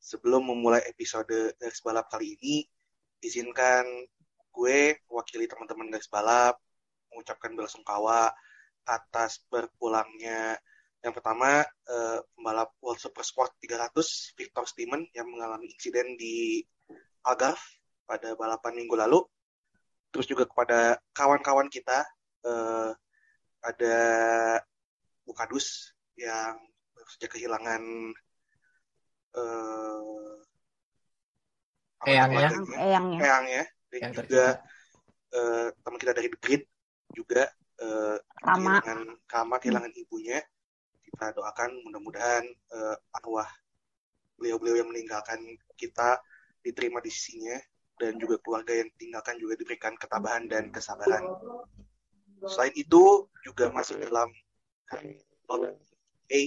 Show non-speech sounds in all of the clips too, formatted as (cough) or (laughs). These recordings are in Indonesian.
sebelum memulai episode garis balap kali ini, izinkan gue mewakili teman-teman garis balap mengucapkan belasungkawa atas berpulangnya yang pertama uh, pembalap World Super Sport 300 Victor Steeman yang mengalami insiden di Algarve pada balapan minggu lalu. Terus juga kepada kawan-kawan kita uh, ada Bukadus yang saja kehilangan uh, Eyang ya. Eyang ya. Eyang ya. Dan yang juga uh, teman kita dari The Grid juga uh, kehilangan Kama kehilangan hmm. ibunya. Kita doakan mudah-mudahan uh, arwah beliau-beliau yang meninggalkan kita diterima di sisinya dan juga keluarga yang tinggalkan juga diberikan ketabahan dan kesabaran. Selain itu juga masih dalam A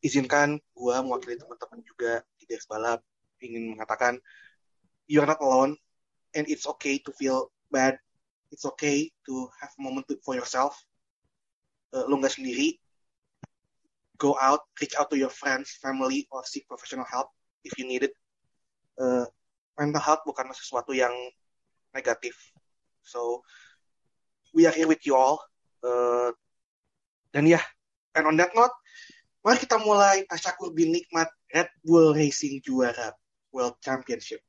izinkan gua mewakili teman-teman juga di Dex Balap. Ingin mengatakan you're not alone and it's okay to feel bad. It's okay to have a moment for yourself. Uh, lo nggak sendiri. Go out reach out to your friends family or seek professional help if you need it. Uh, mental health bukan sesuatu yang negatif. So we are here with you all. Uh, dan ya yeah, and on that note mari kita mulai tasyakur bin nikmat Red Bull Racing juara World Championship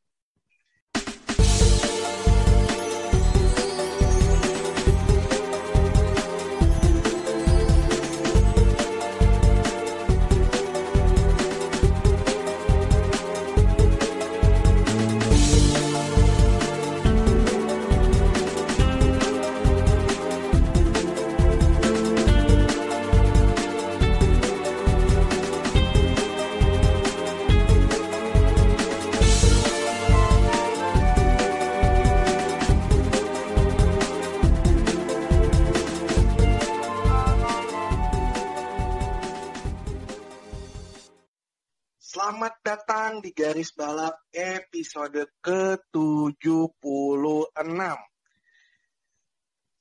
datang di garis balap episode ke-76.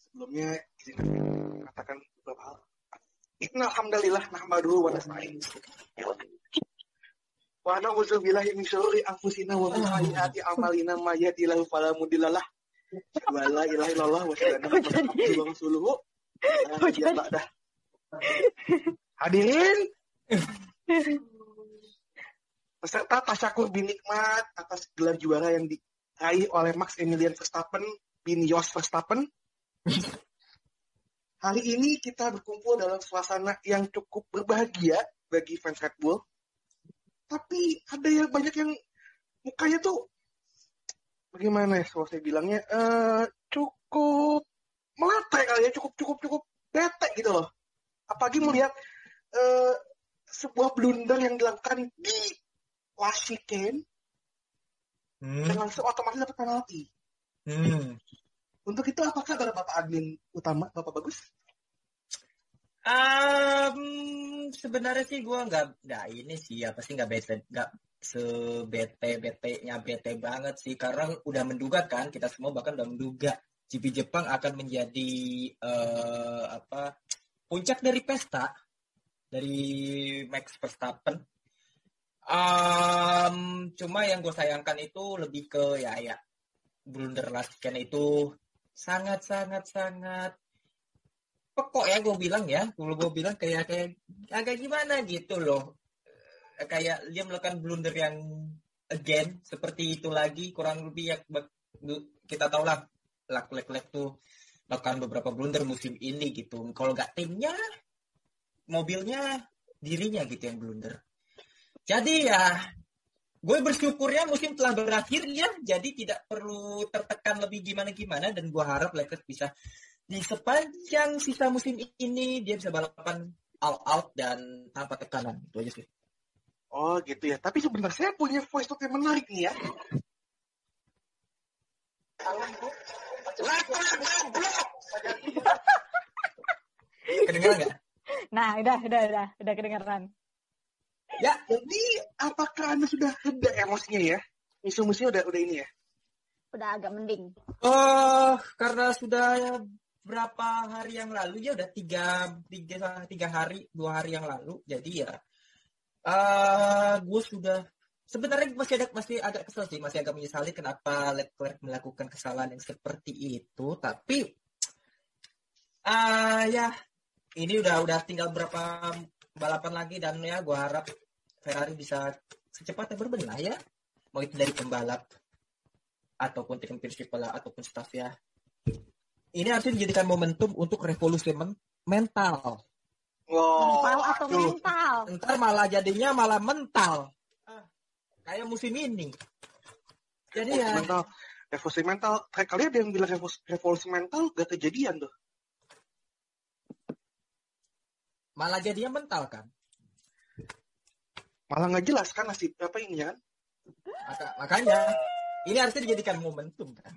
Sebelumnya katakan beberapa hal. Inna alhamdulillah wa nasta'in. Wa na'udzu billahi min syururi anfusina wa min sayyiati a'malina may yahdihillahu fala mudhillalah. Wa la ilaha illallah wa. Hadirin peserta tasyakur binikmat atas gelar juara yang diraih oleh Max Emilian Verstappen bin Jos Verstappen. (laughs) Hari ini kita berkumpul dalam suasana yang cukup berbahagia bagi fans Red Bull. Tapi ada yang banyak yang mukanya tuh bagaimana ya kalau saya bilangnya uh, cukup meletai kali ya cukup cukup cukup bete gitu loh apalagi melihat uh, sebuah blunder yang dilakukan di Washington hmm. dan langsung otomatis dapat penalti. Hmm. Untuk itu apakah ada Bapak admin utama Bapak Bagus? Um, sebenarnya sih gue nggak nggak ini sih apa sih nggak bete nggak sebete bete nya bete banget sih karena udah menduga kan kita semua bahkan udah menduga GP Jepang akan menjadi uh, apa puncak dari pesta dari Max Verstappen Um, cuma yang gue sayangkan itu lebih ke ya ya blunder last weekend itu. Sangat sangat sangat pokok ya gue bilang ya. Kalau gue bilang kayak kayak agak gimana gitu loh. Kayak dia melakukan blunder yang again seperti itu lagi kurang lebih ya kita tahu lah lek lek tuh melakukan beberapa blunder musim ini gitu. Kalau nggak timnya mobilnya dirinya gitu yang blunder jadi ya gue bersyukurnya musim telah berakhir ya, jadi tidak perlu tertekan lebih gimana-gimana dan gue harap Lakers bisa di sepanjang sisa musim ini dia bisa balapan all out dan tanpa tekanan itu aja sih. Oh gitu ya. Tapi sebenarnya saya punya voice note yang menarik nih ya. Kedengeran nggak? Nah, udah, udah, udah, udah kedengeran. Ya, jadi apakah Anda sudah reda emosinya ya? Isu-musuhnya udah udah ini ya? Udah agak mending. Oh, karena sudah berapa hari yang lalu ya udah tiga, tiga, tiga hari, dua hari yang lalu. Jadi ya, uh, gue sudah sebenarnya masih ada masih agak kesel sih, masih agak menyesali kenapa Leclerc melakukan kesalahan yang seperti itu. Tapi ah ya ini udah udah tinggal berapa balapan lagi dan ya gua harap Ferrari bisa secepatnya berbenah ya. Mau itu dari pembalap ataupun tim principal ataupun staff ya. Ini harus dijadikan momentum untuk revolusi men- mental. Wow, mental atau aduh. mental? Ntar malah jadinya malah mental. Ah, kayak musim ini. Jadi Revolusi ya mental. Revolusi mental. Kayak kalian ada yang bilang revolusi, revolusi mental gak kejadian tuh. Malah jadinya mental kan. Malah nggak jelas kan nasib apa ini kan. Maka, makanya ini harusnya dijadikan momentum kan.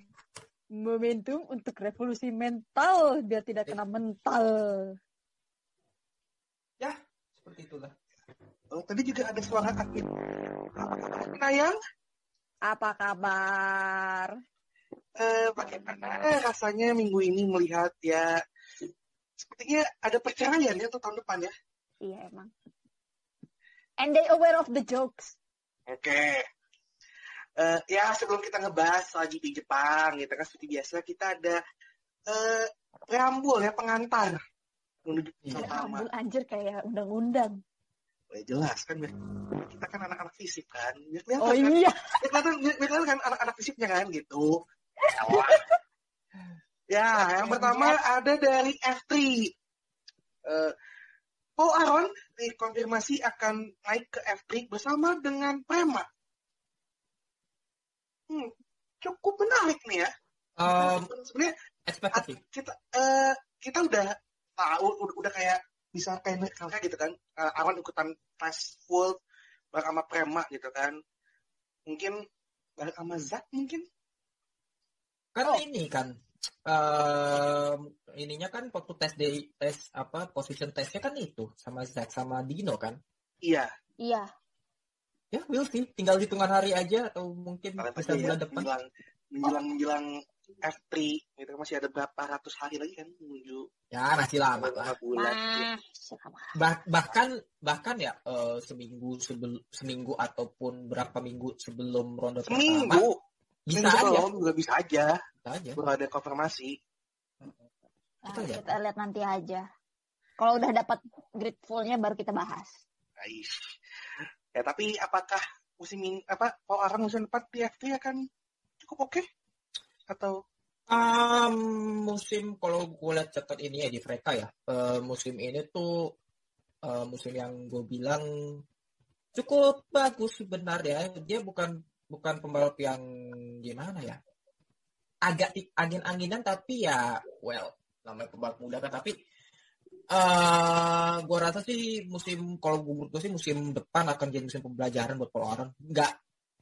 Momentum untuk revolusi mental biar tidak kena mental. Ya, seperti itulah. Oh, tadi juga ada suara admin. Nayang, Apa kabar? eh, bagaimana rasanya minggu ini melihat ya sepertinya ada perceraian ya untuk tahun depan ya. Iya emang. And they aware of the jokes. Oke. Eh, ya sebelum kita ngebahas soal GP Jepang gitu kan seperti biasa kita ada eh preambul ya pengantar menuju Iya. pertama. Ambul anjir kayak undang-undang. Ya, jelas kan kita kan anak-anak fisik kan. Kelihatan Oh kan, iya. kelihatan, kelihatan kan anak-anak fisiknya kan gitu. (laughs) ya, yang pertama ada dari F3. Eh, Paul Aron dikonfirmasi akan naik ke F3 bersama dengan Prema. Hmm, cukup menarik nih ya. Um, Sebenarnya kita eh, kita udah tahu udah, udah kayak bisa kayak kayak gitu kan Eh, Aron ikutan tes full bareng sama Prema gitu kan mungkin bareng sama Zak mungkin Kan Oh. ini kan um, ininya kan waktu tes di tes apa position testnya kan itu sama Zack sama Dino kan. iya Iya. Ya, will sih. Tinggal hitungan hari aja atau mungkin kalian bisa ya bulan depan. menjelang menjelang menjelang F3 gitu kan masih ada berapa ratus hari lagi kan menuju Ya, masih lama lah. bulan Nah. Bah- bahkan bahkan ya eh, seminggu sebelum seminggu ataupun berapa minggu sebelum ronde pertama seminggu bisa aja, belum juga bisa aja bisa aja. baru ada konfirmasi Nah, Kita lihat. kita lihat nanti aja. Kalau udah dapat gratefulnya baru kita bahas. Ais. ya tapi apakah musim ini apa Paul Aron musim depan di F3 akan cukup oke atau Um, musim kalau gue lihat catat ini ya di mereka ya eh, musim ini tuh eh, musim yang gue bilang cukup bagus sebenarnya dia bukan bukan pembalap yang gimana ya? Agak angin-anginan tapi ya well namanya pembalap muda kan tapi eh gue rasa sih musim kalau gue gue sih musim depan akan jadi musim pembelajaran buat Aron nggak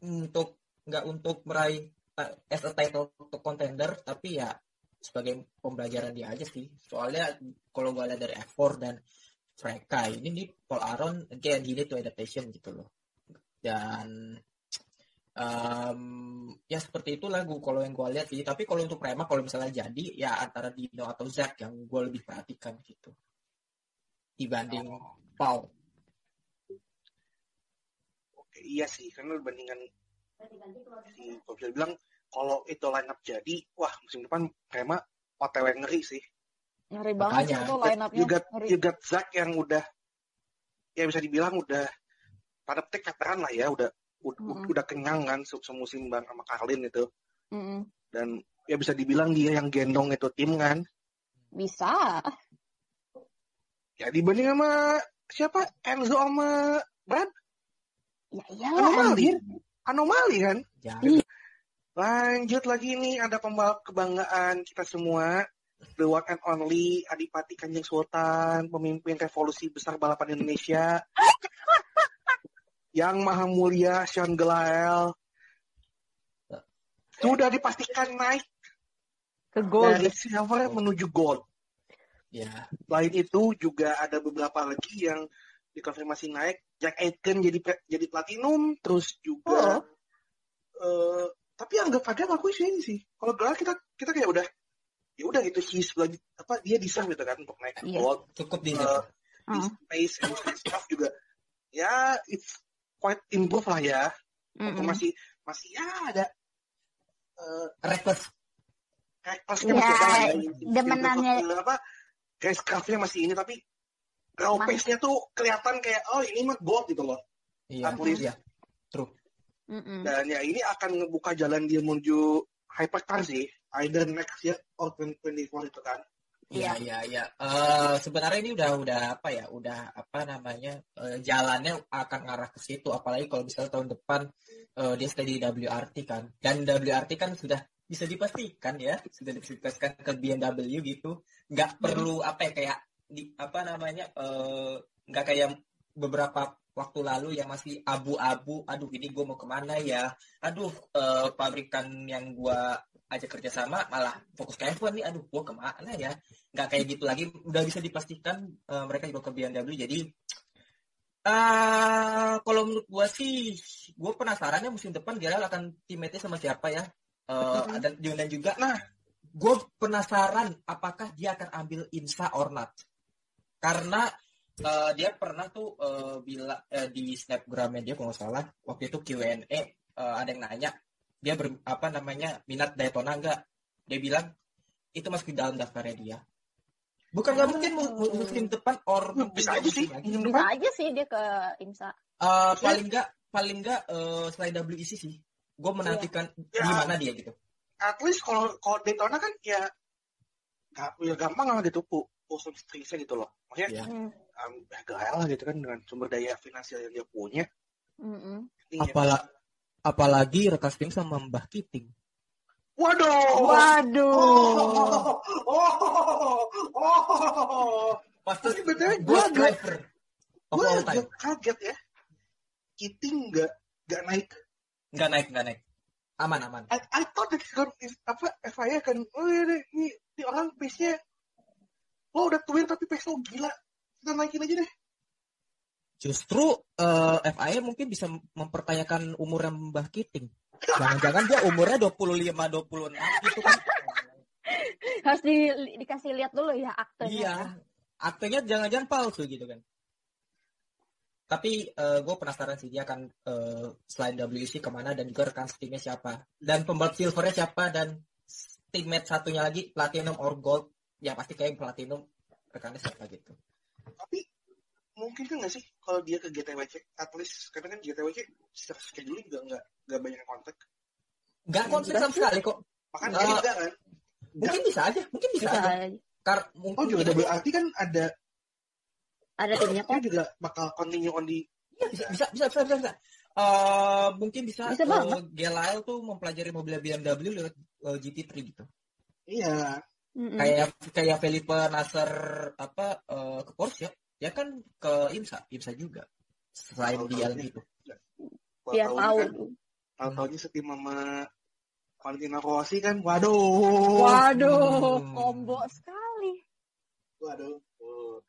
untuk nggak untuk meraih uh, as a title untuk contender tapi ya sebagai pembelajaran dia aja sih. Soalnya kalau gue lihat dari F4 dan mereka ini nih Paul Aron again need to adaptation gitu loh. Dan em, ya seperti itulah gue kalau yang gue lihat sih tapi kalau untuk Prema kalau misalnya jadi ya antara Dino atau Zack yang gue lebih perhatikan gitu dibanding Paul oke iya sih karena perbandingan si kalau bisa bilang kalau itu line up jadi wah musim depan Prema OTW ngeri sih Ngeri banget Makanya. itu line up-nya. you got Ngeri. you got Zack yang udah ya bisa dibilang udah pada petik veteran lah ya udah udah, udah kenyang kan se- semusim bang sama Carlin itu Mm-mm. dan ya bisa dibilang dia yang gendong itu tim kan. Bisa. ya dibanding sama siapa? Enzo sama Brad? Ya iyalah. Anomali. Anjir. anomali kan? Jadi lanjut lagi nih ada pembalap kebanggaan kita semua. The one and only Adipati Kanjeng Sultan pemimpin revolusi besar balapan Indonesia yang maha mulia Sean Gelael sudah dipastikan naik Ke gold. dari silver menuju gold ya Selain itu juga ada beberapa lagi yang dikonfirmasi naik. Jack Aitken jadi jadi platinum, terus juga eh tapi anggap aja aku sih ini sih. Kalau gelar kita kita kayak udah ya udah gitu sih lagi apa dia deserve gitu kan untuk naik ke Iya. gold. cukup di Eh, Hmm. space and stuff juga ya it's quite improve lah ya. atau Mm-mm. masih masih ya ada eh Reckless. kayak plusnya masih ada lah Ya, ya. demenannya- apa kayak craftnya masih ini tapi raw pace-nya tuh kelihatan kayak oh ini mah gold gitu loh Iya, At least. iya. True. Mm-mm. dan ya ini akan ngebuka jalan dia menuju hypercar sih either next year or 2024 itu kan Iya, iya, iya. Eh, sebenarnya ini udah udah apa ya? Udah apa namanya? eh, jalannya akan ngarah ke situ apalagi kalau misalnya tahun depan eh, dia stay di WRT kan. Dan WRT kan sudah bisa dipastikan ya, sudah dipastikan ke BMW gitu. Nggak perlu apa ya kayak di apa namanya? eh, nggak kayak beberapa waktu lalu yang masih abu-abu. Aduh, ini gue mau ke mana ya? Aduh, eh, pabrikan yang gua aja kerjasama malah fokus ke F1 nih. Aduh, gue ke mana ya? nggak kayak gitu lagi udah bisa dipastikan eh, mereka juga ke BMW jadi eh kalau menurut gua sih gue penasaran ya musim depan dia akan teammate sama siapa ya dan dan juga Nah. gue penasaran apakah dia akan ambil Insa or not karena eh, dia pernah tuh eh, bila eh, di snapgramnya dia kalau nggak salah waktu itu Q&A eh, ada yang nanya dia ber, apa namanya minat Daytona enggak dia bilang itu masuk di dalam daftarnya dia. Bukan nggak mungkin mu- mu- musim depan or Hmm, bisa aja sih musim Bisa depan. aja sih dia ke IMSA. Eh, paling nggak paling nggak eh, selain WEC sih. Gue menantikan Ya. di mana dia gitu. At least kalau kalau Daytona kan ya gak, ya gampang lah gitu pu pull stringsnya gitu loh. Maksudnya ya Mm. um, ya gaya lah gitu kan dengan sumber daya finansial yang dia punya. Mm-mm. Ini ya. Apala- apalagi rekas tim sama Mbah Kiting. Waduh. Waduh. oh, oh, oh, oh. Pasti Tapi betulnya gue agak- gue agak kaget ya. Kiting nggak nggak naik. Nggak naik nggak naik. Aman aman. I, I thought that kan apa FIA kan oh ya deh ini, ini orang pace nya lo udah twin tapi pace lo gila. Kita naikin aja deh justru eh, FIA mungkin bisa mempertanyakan umurnya Mbah Kiting. Jangan-jangan dia umurnya 25 26 gitu kan. Harus di, dikasih lihat dulu ya aktenya. iya aktenya jangan-jangan palsu gitu kan. Tapi gue penasaran sih dia akan eh, selain WEC ke mana dan juga rekan timnya siapa. Dan pembalap silvernya siapa dan teammate satunya lagi platinum or gold. Ya pasti kayak platinum rekannya siapa gitu. Tapi mungkin kan nggak sih kalau dia ke GTWC at least karena kan GTWC secara schedule juga nggak nggak banyak kontak nggak konflik sama sekali kok makanya dia enggak kan mungkin bisa aja mungkin bisa, Bisa aja aja. Kar oh mungkin juga tidak- berarti kan ada Ada (coughs) timnya dia kok. juga bakal continue on di Iya, bisa bisa bisa bisa bisa, bisa. Eh, mungkin bisa, Bisa eh, banget. Gelael tuh mempelajari mobil BMW lewat eh, GT3 gitu iya Mm-mm. kayak kayak Felipe Nasser apa eh, ke Porsche ya kan ke IMSA IMSA juga selain Tahu di tahu LB nih. itu taunya tahu. kan tahu taunya setim sama Valentino Rossi kan waduh Waduh, Hmm. combo sekali. waduh Oh.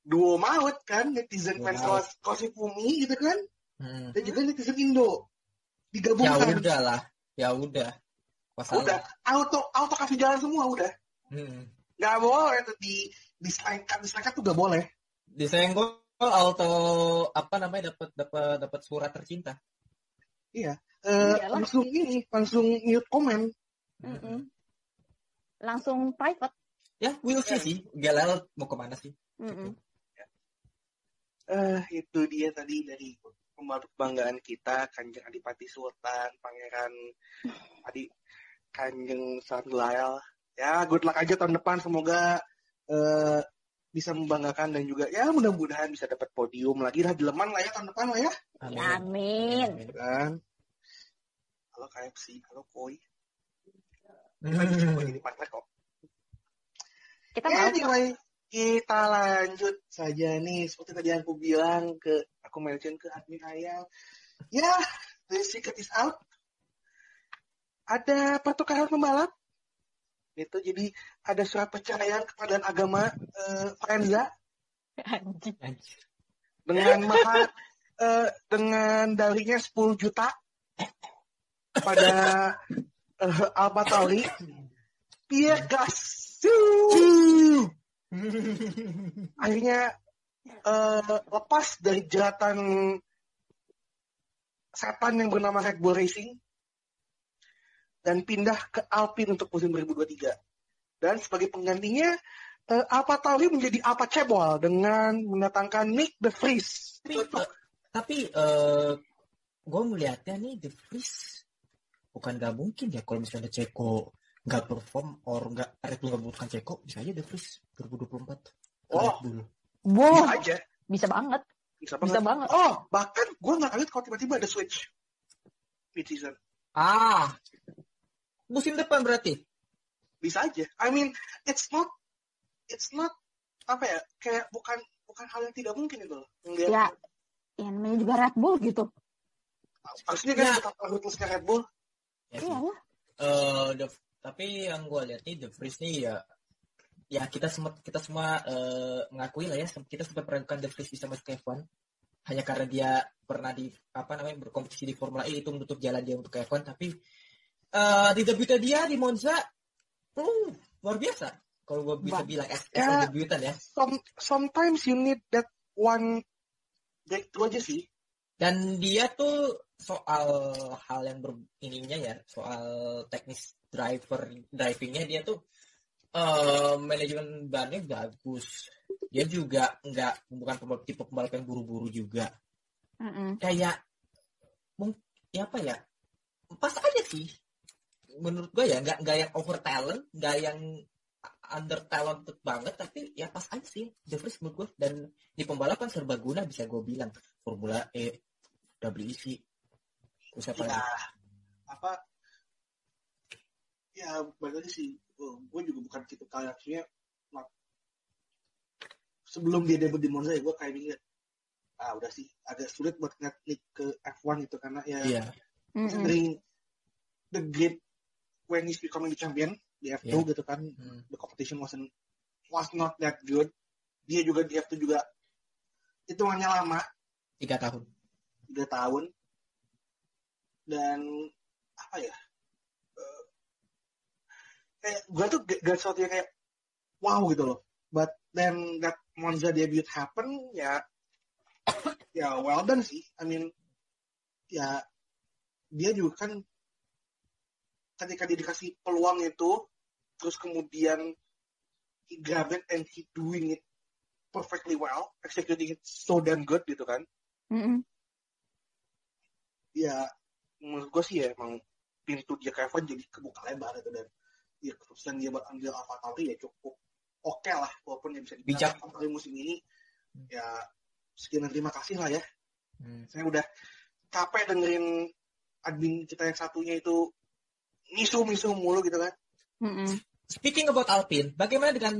duo maut kan netizen fans maut. kaos Kosifumi gitu kan Hmm. dan juga netizen Indo ya digabungkan udah lah ya udah masalah udah auto auto kasih jalan semua udah hmm. nggak boleh tuh di diselengkat diselengkat tuh nggak boleh. Disenggol auto apa namanya dapat dapat dapat surat tercinta. Eh, Iyalah. langsung ini langsung mute komen. Mm-mm. Langsung private. ya we'll see sih. Gelael mau ke mana sih? Mm-mm. eh itu dia tadi dari kebanggaan kita Kanjeng Adipati Sultan Pangeran Adi Kanjeng Sandlael. Ya good luck aja tahun depan. Semoga eh, bisa membanggakan dan juga ya mudah-mudahan bisa dapat podium lagi lah di Leman lah ya tahun depan lah ya. Amin. kan halo KFC halo Koi. (laughs) Hmm. kok. Kita ya mau anyway kita lanjut saja nih. Seperti tadi yang aku bilang ke aku mention ke admin ayam ya the secret is out. Ada pertukaran pembalap itu jadi ada surat perceraian kepada agama Anjing. Anjir. dengan mahar eh, dengan darinya 10 juta pada eh, Alba Tauri Pierre Gasly akhirnya eh, lepas dari jeratan setan yang bernama Red Bull Racing dan pindah ke Alpine untuk musim 2023. Dan sebagai penggantinya, eh, Alfa Tauri menjadi Alfa Cebol dengan mendatangkan Nick De Vries. Tapi, eh, tapi eh gue melihatnya nih The Vries bukan nggak mungkin ya kalau misalnya Ceko nggak perform or nggak Red Bull nggak membutuhkan Ceko bisa aja The Vries 2024 ke Oh. Red Bull. Wow, Bisa aja. bisa banget. Bisa Bisa banget. banget. Oh, bahkan gue nggak kaget kalau tiba-tiba ada switch mid season. Ah, musim depan berarti. Bisa aja. I mean, it's not, it's not apa ya, kayak bukan bukan hal yang tidak mungkin itu loh. Ngeliat, Ya, ya namanya juga Red Bull gitu. Harusnya kan Ya. betapa ruthlessnya Red Bull. Ya. Iya lah. Eh, The- tapi yang gue lihat nih The Vries nih ya ya kita semua kita semua eh, mengakui lah ya kita sempat meragukan The Vries bisa masuk ke F1 hanya karena dia pernah di apa namanya berkompetisi di Formula E itu menutup jalan dia untuk ke F1 tapi eh, di debutnya dia di Monza uh, luar biasa kalau gue bisa Bang. bilang as, as Ya. debutan ya Some, sometimes you need that one breakthrough aja sih. dan dia tuh soal hal yang ber ininya ya soal teknis driver drivingnya dia tuh eh manajemen bannya bagus dia juga nggak bukan pembalap tipe pembalap yang buru-buru juga Mm-mm. kayak mung ya apa ya pas aja sih menurut gue ya nggak nggak yang over talent nggak yang under talented banget tapi ya pas aja sih. The Vries menurut gue dan di pembalapan serbaguna bisa gue bilang. Formula E WEC terus apa Ya, lagi? Apa, ya balik lagi sih. gue juga bukan tipe kalian not- sebelum dia debut di Monza ya gue kayak mikir ah udah sih. Agak sulit buat ngeliat Nick ke F1 gitu karena ya iya. Mm-mm. considering the great when he's becoming the champion di F2 Yeah. gitu kan. Hmm. the competition wasn't was not that good. Dia juga di F2 juga hitungannya lama. Tiga tahun. Tiga tahun. Dan apa ya eh, kayak gue tuh gak, gak sesuatu yang kayak wow gitu loh. But then that Monza debut happen ya (coughs) ya well done sih. I mean ya dia juga kan ketika dia dikasih peluang itu terus kemudian he grab it and he doing it perfectly well executing it so damn good gitu kan Mm-mm. ya menurut gue sih ya emang pintu dia ke F1 jadi kebuka lebar gitu dan ya keputusan dia buat ambil Alfa Tauri ya cukup oke lah walaupun dia bisa Bijak. Alfa Tauri musim ini ya sekian terima kasih lah ya Hmm. saya udah capek dengerin admin kita yang satunya itu misu-misu mulu gitu kan. Mm-mm. speaking about Alpine bagaimana dengan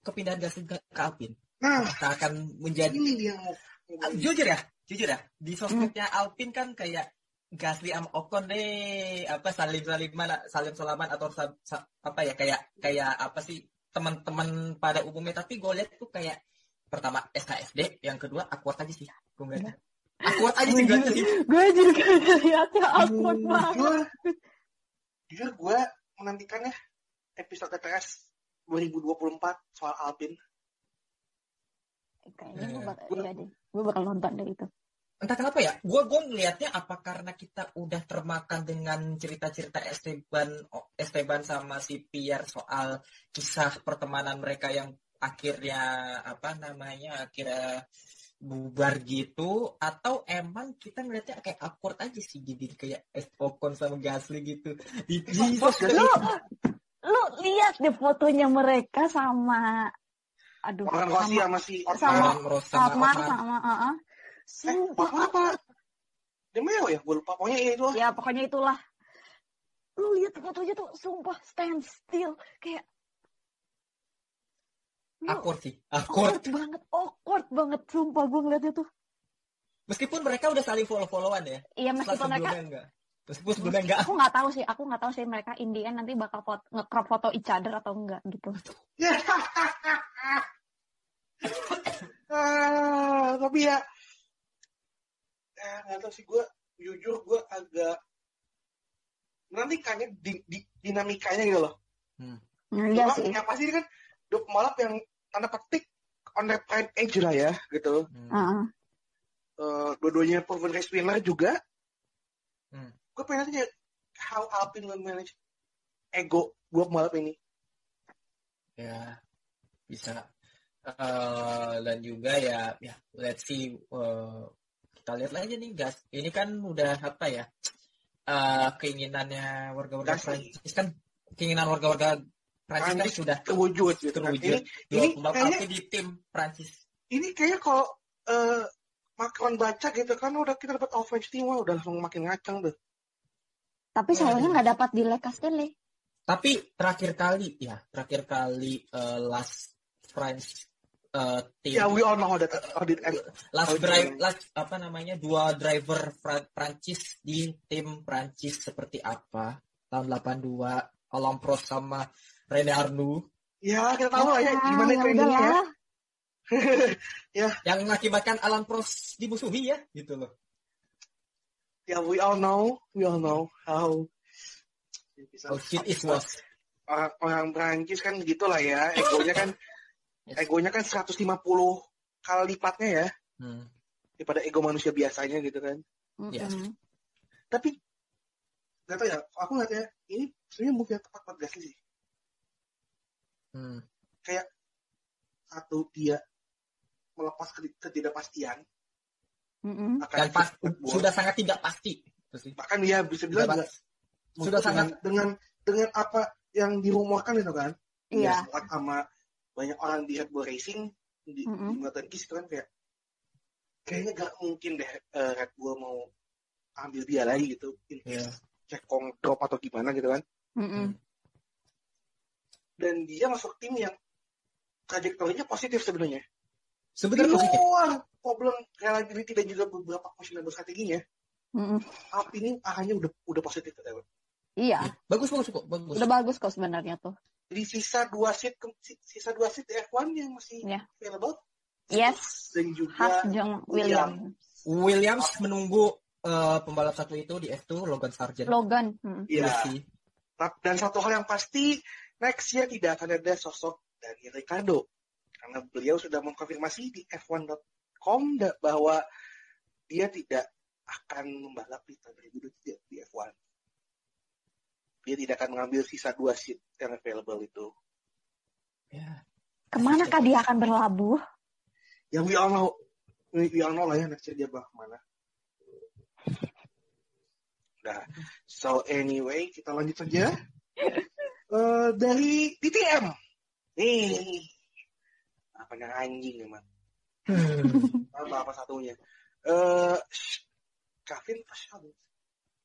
kepindahan Gasly ke, ke Alpine nah. Apakah akan menjadi ini dia mau Ah, jujur ya jujur ya. Di sosmednya Alpine kan kayak Gasly sama Ocon deh apa salim salim mana salim salaman atau sa- sa- apa ya kayak kayak apa sih teman-teman pada umumnya. Tapi gue lihat tuh kayak pertama SKSD yang kedua awkward aja sih gue ngeliatnya. Awkward aja sih gue liatnya sih Gue juga lihatnya awkward banget. Jujur gue menantikannya episode TTS 2024 soal Alpine Kayaknya gue bakal, iya deh. Gue bakal nonton deh itu. entah kenapa ya gue gue ngelihatnya apa karena kita udah termakan dengan cerita-cerita Esteban Esteban sama si Pierre soal kisah pertemanan mereka yang akhirnya apa namanya akhirnya bubar gitu atau emang kita ngeliatnya kayak awkward aja sih jadi kayak Ocon sama Gasly gitu di sosmed (laughs) Lu, lu lihat deh fotonya mereka sama, aduh, Orang Rossi sama, sama si sama-. Sama sama sama, Otmar. sama, uh-uh. Eh, Sumpah, Otmar apa? Demeo ya? Gue lupa. Pokoknya ya itu lah. ya pokoknya itulah. Lu lihat fotonya tuh, sumpah stand still, kayak awkward sih awkward. awkward banget, awkward banget, sumpah gue ngeliatnya tuh. meskipun mereka udah saling follow-followan ya. Iya Setelah meskipun mereka sebelumnya enggak. Meskipun sebelumnya enggak. aku nggak tahu sih aku nggak tahu sih mereka in the end nanti bakal foto, nge-crop foto each other atau enggak gitu. Ah, tapi ya, eh, nggak tahu sih gue jujur gue agak nanti kayaknya di, di, dinamikanya gitu loh. Nah, iya sih. yang pasti kan dua pembalap yang tanda petik on the prime age lah ya gitu. Hmm. Heeh. Eh, dua-duanya proven race winner juga gue pengen tanya how Alpine will manage ego dua pembalap ini ya bisa Eh, dan juga ya ya let's see eh, kita lihat aja nih gas ini kan udah apa ya Eh, keinginannya warga-warga. Prancis kan keinginan warga-warga Prancis kan sudah terwujud gitu kan. terwujud. Ini dua ini pembalap kayaknya di tim Prancis ini kayaknya kalau eh, Macron baca gitu kan udah kita dapat offense team wah, udah langsung makin ngacang tuh. Tapi sayangnya nggak dapat di Leka Stanley. tapi terakhir kali ya terakhir kali eh, last France eh, tim. Ya we all know that how did end. last drive iya. last apa namanya dua driver Fra- Prancis di tim Prancis seperti apa? Tahun 82 Alain Prost sama René Arnoux ya kita tahu lah ya gimana ya trainingnya ya udahlah. (laughs) yang mengakibatkan Alain Prost dimusuhi ya gitu loh ya we all know we all know how bisa oh shit is was orang, orang Prancis kan gitulah ya (laughs) egonya kan egonya kan 150 kali lipatnya ya Hmm. daripada ego manusia biasanya gitu kan Yes. Mm-mm. tapi nggak tahu ya aku nggak ya ini sebenarnya move yang tepat buat Gasly sih Hmm. satu dia melepas ke- ketidakpastian. Akan dan pas, sudah sangat tidak pasti. Bahkan dia bisa Sudah bilang sudah dengan, sangat- dengan dengan apa yang dirumorkan itu kan? Iya. selak sama banyak orang di Red Bull Racing di, Kiss itu kan kayak kayaknya gak mungkin deh eh, Red Bull mau ambil dia lagi gitu in case cekong drop atau gimana gitu kan? Mm-mm. Dan dia masuk tim yang trajektorinya positif sebenarnya di sebenarnya positif luar problem reliability dan juga beberapa questionable strateginya Mm-mm. Alpine ini arahnya udah udah positif kata. Iya, bagus bagus kok bagus udah bagus kok sebenarnya tuh. Jadi sisa dua seat sisa dua seat di F1 yang masih Iya. available Yes. dan juga Haas Jong William. Williams menunggu eh, pembalap satu itu di F2 Logan Sargent Logan. Mm. Iya. Tap- Dan satu hal yang pasti, next year tidak akan ada sosok dari Ricardo. Karena beliau sudah mengkonfirmasi di F1.com da- bahwa dia tidak akan membalap di tahun 2023 di F1. Dia tidak akan mengambil sisa dua seat yang available itu. Ya. Ke manakah dia akan berlabuh? Yang we all know, we, we all know lah ya next year dia bakal ke mana. Nah, so anyway, kita lanjut saja. (laughs) Eh, dari DTM. Nih. Apa yang anjing emang. Apa apa satunya. Eh Kevin apa Sheldon?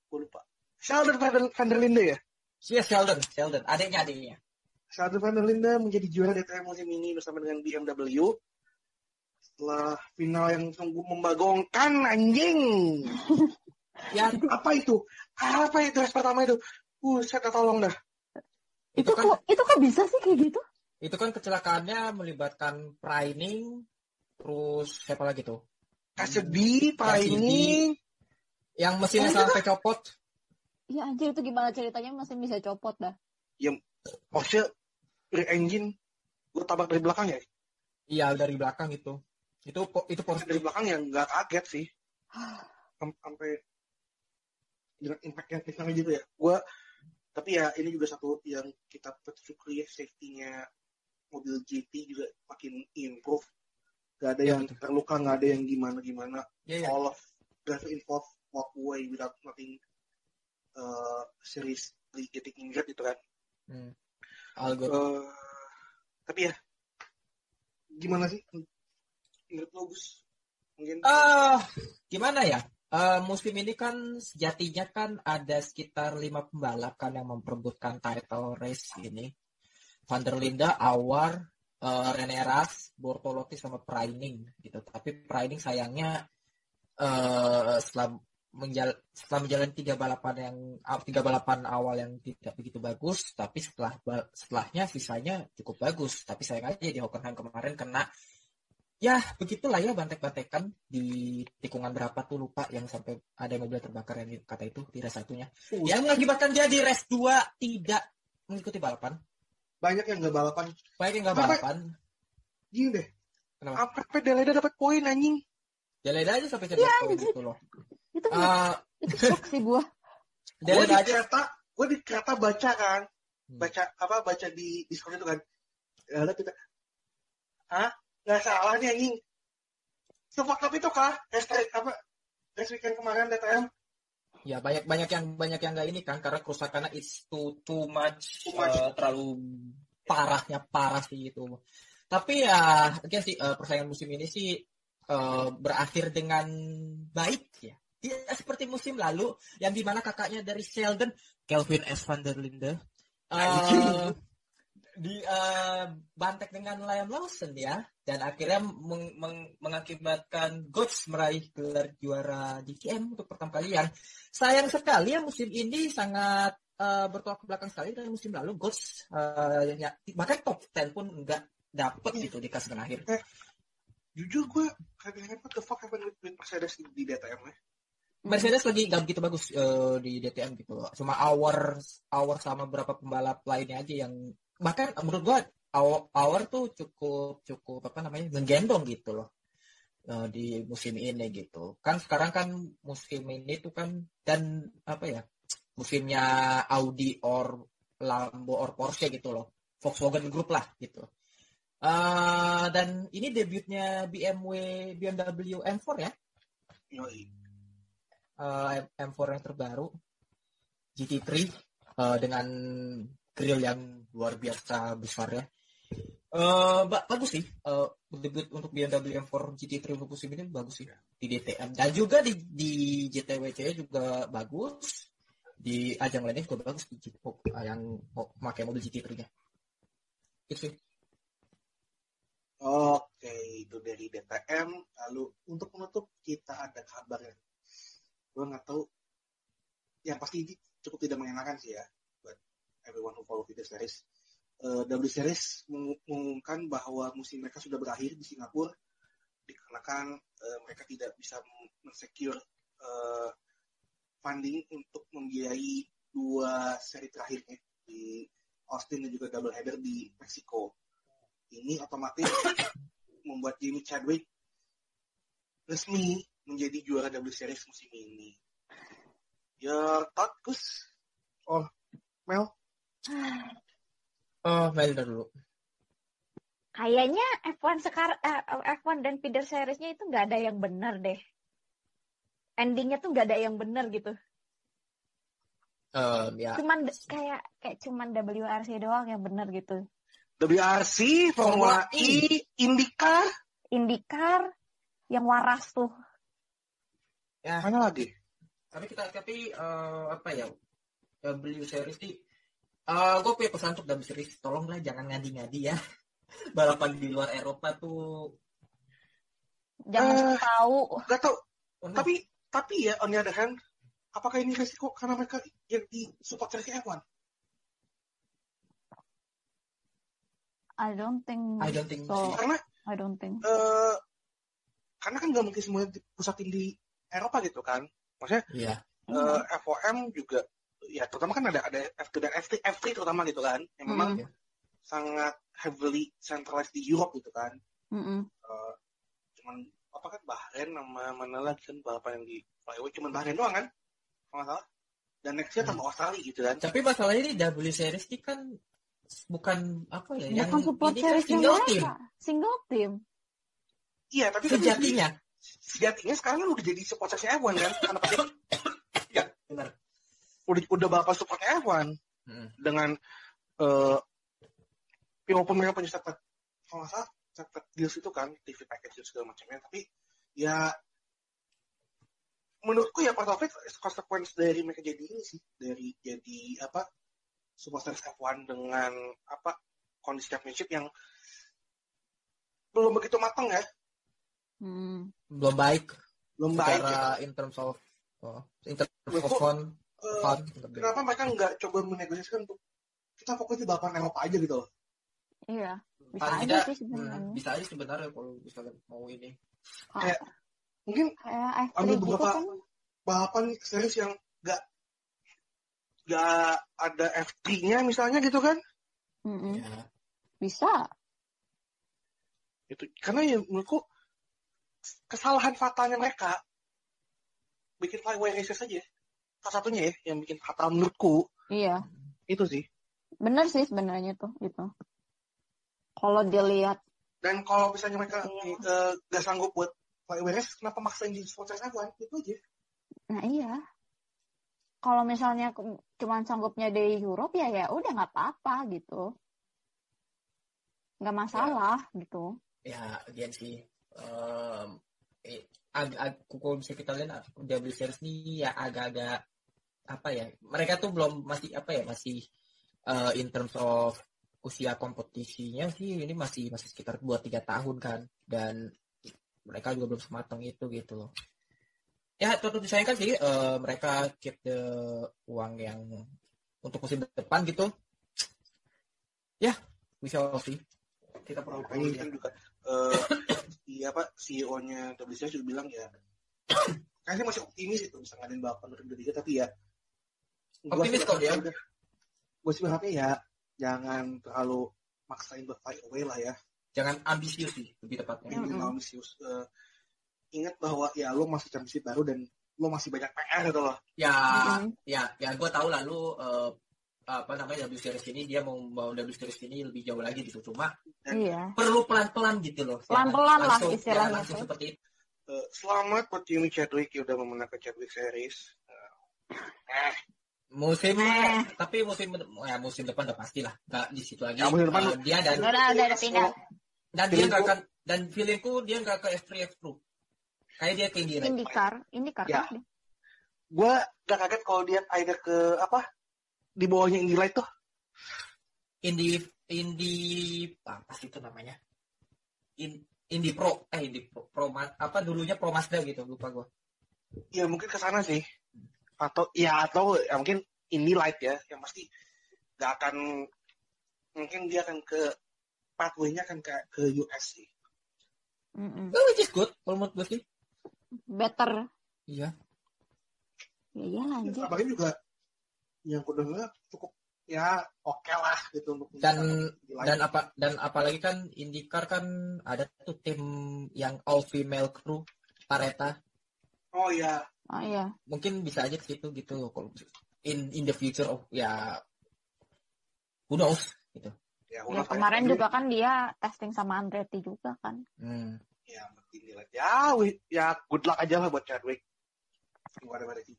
Gue lupa. Sheldon Van der, Linde ya? Iya Sheldon, Sheldon, adiknya adiknya. Sheldon Van der Linde menjadi juara DTM musim ini bersama dengan BMW. Setelah final yang sungguh membagongkan anjing. (laughs) Ya, Apa itu? Apa itu race pertama itu? Buset, tolong dah. Itu Itu kan kok itu kok bisa sih kayak gitu? itu kan kecelakaannya melibatkan Prining, terus siapa lagi tuh? Pak Cassidy. ini. Yang mesinnya Oh, sampai copot. Ya anjir itu gimana ceritanya masih bisa copot dah. Porsche rear engine gue tabrak dari belakang ya Iya dari belakang itu. Itu itu Porsche dari belakang yang nggak kaget sih (sighs) Sam- sampai dengan impact yang kencang gitu ya gue tapi ya ini juga satu yang kita bersyukuri ya safety-nya mobil GT juga makin improve gak ada Ya, yang betul. terluka nggak ada yang gimana gimana Iya, iya. all of driver involved walk away without nothing uh, seriously getting injured gitu kan Hmm. All good. Eh, tapi ya gimana sih menurut lo Gus mungkin Ah, gimana ya? Eh, musim ini kan sejatinya kan ada sekitar lima pembalap kan yang memperebutkan title race ini. Van der Linde, Awar, eh, Rene Ras, Bortolotti sama Preining gitu. Tapi Preining sayangnya eh, setelah menjal setelah menjalani tiga balapan yang ah, tiga balapan awal yang tidak begitu bagus, tapi setelah setelahnya sisanya cukup bagus. Tapi sayang aja di Hockenheim kemarin kena ya begitulah ya bantek-bantekan. Di tikungan berapa tuh lupa yang sampai ada mobil terbakar yang kata itu di race satunya. Uh, yang mengakibatkan dia di race 2 tidak mengikuti balapan. Banyak yang nggak balapan. Baik yang nggak Apa- balapan. Gini deh. Kenapa? apa? Deleda dapat poin anjing. Jalan aja sampai cepat poin anjir. gitu loh. Itu Ah, itu sih gua. di aja. kereta gue di kereta baca kan. Hmm. baca apa baca di Discord itu kan. Ya, lalu kita. Ah nggak salah nih anjing sefakap itu kah hashtag apa race weekend kemarin DTM ya banyak banyak yang banyak yang nggak ini kan karena kerusakannya it's too too much, Too much. eh, terlalu parahnya parah sih itu. Tapi ya oke sih eh, persaingan musim ini sih eh, berakhir dengan baik ya. Tidak seperti musim lalu yang di mana kakaknya dari Sheldon Kelvin S. van der Linde Anjing. Di eh, bantek dengan Liam Lawson ya dan akhirnya meng- meng- mengakibatkan Goats meraih gelar juara DTM untuk pertama kalian. Sayang sekali ya musim ini sangat eh, bertolak ke belakang sekali dari musim lalu Goats eh, ya, bahkan top 10 pun enggak dapet gitu di klasemen akhir. jujur gue kadang-kadang what the fuck happened with, with Mercedes di, di DTM ya Mercedes lagi gak begitu bagus eh, di DTM gitu loh. Cuma hour hour sama beberapa pembalap lainnya aja yang bahkan menurut gua hour, hour tuh cukup cukup apa namanya menggendong gitu loh eh, di musim ini gitu. Kan sekarang kan musim ini tuh kan dan apa ya musimnya Audi or Lambo or Porsche gitu loh. Volkswagen Group lah gitu. Eh, dan ini debutnya BMW BMW M4 ya Yoi. eh, M4 yang terbaru GT3 eh, dengan grill yang luar biasa besar ya. Eh, ba- bagus sih eh, debut untuk BMW M4 GT3 untuk musim ini bagus sih di DTM dan juga di di JTWC juga bagus di ajang lainnya juga bagus di GT, oh, yang pakai mobil GT3-nya. Itu sih. Oke, itu dari DTM. Lalu untuk menutup kita ada kabarnya. Gue nggak tahu. Yang pasti ini cukup tidak mengenakan sih ya. Everyone who follow video series. Eh, W Series mengu- mengumumkan bahwa musim mereka sudah berakhir di Singapura dikarenakan eh, mereka tidak bisa mensecure eh, funding untuk membiayai dua seri terakhirnya di Austin dan juga double header di Meksiko. Ini otomatis (coughs) membuat Jimmy Chadwick resmi menjadi juara W Series musim ini. Your thought? Oh, Mel? Oh, Melda dulu. Kayaknya F1 sekarang F1 dan feeder seriesnya itu nggak ada yang benar deh. Endingnya tuh nggak ada yang benar gitu. Eh, ya Cuman kayak kayak cuman WRC doang yang benar gitu. WRC, Formula E, IndyCar, IndyCar yang waras tuh. ya mana lagi? tapi kita tapi eh, apa ya W series sih eh gue punya pesan untuk W series tolonglah jangan ngadi-ngadi ya (laughs) balapan di luar Eropa tuh Jangan Eh. tahu. Gak tau. oh, no. Tapi, tapi ya, on the other hand, apakah ini resiko karena mereka yang di support versi F1? I don't think I don't think so. Karena I don't think. eh karena kan nggak mungkin semuanya dipusatin di Eropa gitu kan. Maksudnya iya eh, FOM juga ya terutama kan ada ada F2 dan F3 F3 terutama gitu kan yang memang Mm. sangat heavily centralized di Europe gitu kan Mm-mm. Eh, cuman apa kan Bahrain sama mana lagi kan balapan yang di flyway cuman Bahrain doang kan kalau nggak salah dan nextnya Hmm. tambah Australia gitu kan tapi masalahnya ini W series ini kan bukan apa ya yang Bukan support ini kan seriesnya single team. Single team. iya tapi kan sejatinya sejatinya sekarang kan udah jadi support versi F1 kan karena pasti ya benar udah udah balapan support F1 Mm. dengan eh ya walaupun mereka punya separate kalau nggak salah separate deals itu kan TV package dan segala macamnya tapi ya menurutku ya part of it consequence dari mereka jadi ini sih dari jadi apa supporters F1 dengan apa kondisi championship yang belum begitu matang ya Hmm. belum baik belum baik ya. secara in terms of oh, in terms of fun Eh, kenapa mereka nggak coba menegosiasikan untuk kita fokus di balapan Eropa aja gitu loh Iya. Bisa Paling aja tidak, sih hmm, sebenarnya. bisa aja sebenarnya kalau misalnya mau ini kayak mungkin Kayak F3 ambil gitu beberapa kan. balapan series yang nggak nggak ada F3-nya misalnya gitu kan Mm-mm. ya Bisa. itu karena ya menurutku kesalahan fatalnya mereka bikin flyway races aja salah satunya ya yang bikin fatal menurutku Iya, itu sih. bener sih sebenarnya tuh itu. Kalau dilihat, Dan kalau misalnya mereka Iya. eh, gak sanggup buat Everest, kenapa maksain di sponsor F1? Itu aja. nah iya. Kalau misalnya cuman sanggupnya di Europe ya ya udah nggak apa-apa gitu. Nggak masalah gitu. ya again sih em, eh, agak ag- kalau bisa kita lihat W Series ini ya agak-agak apa ya mereka tuh belum masih apa ya masih eh, in terms of usia kompetisinya sih ini masih masih sekitar 2-3 tahun kan. Dan mereka juga belum sematang itu gitu loh. Ya tentu disayangkan sih eh, mereka keep the uang yang untuk musim depan gitu. Ya bisa sih kita perlu kan juga eh iya apa CEO-nya WCS juga bilang ya (coughs) kayaknya masih optimis itu bisa ngadain balapan 2023 tapi ya Optimis kok dia. berharapnya- gua sih berharapnya ya jangan terlalu maksain buat fly away lah ya jangan ambisius sih lebih tepatnya ini Mm-mm. ambisius Eh, ingat bahwa ya lo masih championship baru dan lo masih banyak PR gitu loh ya Mm-mm. ya ya gue tahu lah lu eh, apa namanya W Series ini dia mau membawa W Series ini lebih jauh lagi gitu cuma Iya. perlu pelan pelan gitu loh Pelan-pelan Jangan lah langsung- istilahnya jangan langsung tuh. seperti itu Eh, selamat buat Jimmy Chadwick yang udah memenangkan Chadwick Series eh musim Eh. tapi musim ya musim depan udah pasti lah. Nggak di situ lagi. Ya, musim depan Eh, dia dan Udah, udah, udah, udah pindah. dan dia nggak akan dan feelingku dia nggak ke F3 F2 kayak dia ke Indira Indikar, indikar Ya. kan gue gak kaget kalau dia either ke apa di bawahnya Indy Light tuh. Indi Indi apa sih itu namanya? In, Indi Pro eh Indi Pro, Pro apa dulunya Pro Mazda gitu lupa gue ya mungkin ke sana sih atau ya atau ya mungkin Indy Light ya yang pasti gak akan mungkin dia akan ke pathway-nya akan ke ke US sih Mm-mm. Oh, which is good kalau menurut gue sih Better. iya Ya iya lanjut. apalagi juga yang aku dengar cukup ya oke lah gitu untuk dan dan apa dan apalagi kan IndyCar kan ada tuh tim yang all female crew Pareta oh ya Oh iya. mungkin bisa aja ke situ gitu loh kalau in in the future of ya who knows gitu ya, Ya, kemarin kayak- juga kan dia testing sama Andretti juga kan. hmm. ya Indy Light ya ya good luck aja lah buat Chadwick gimana mana sih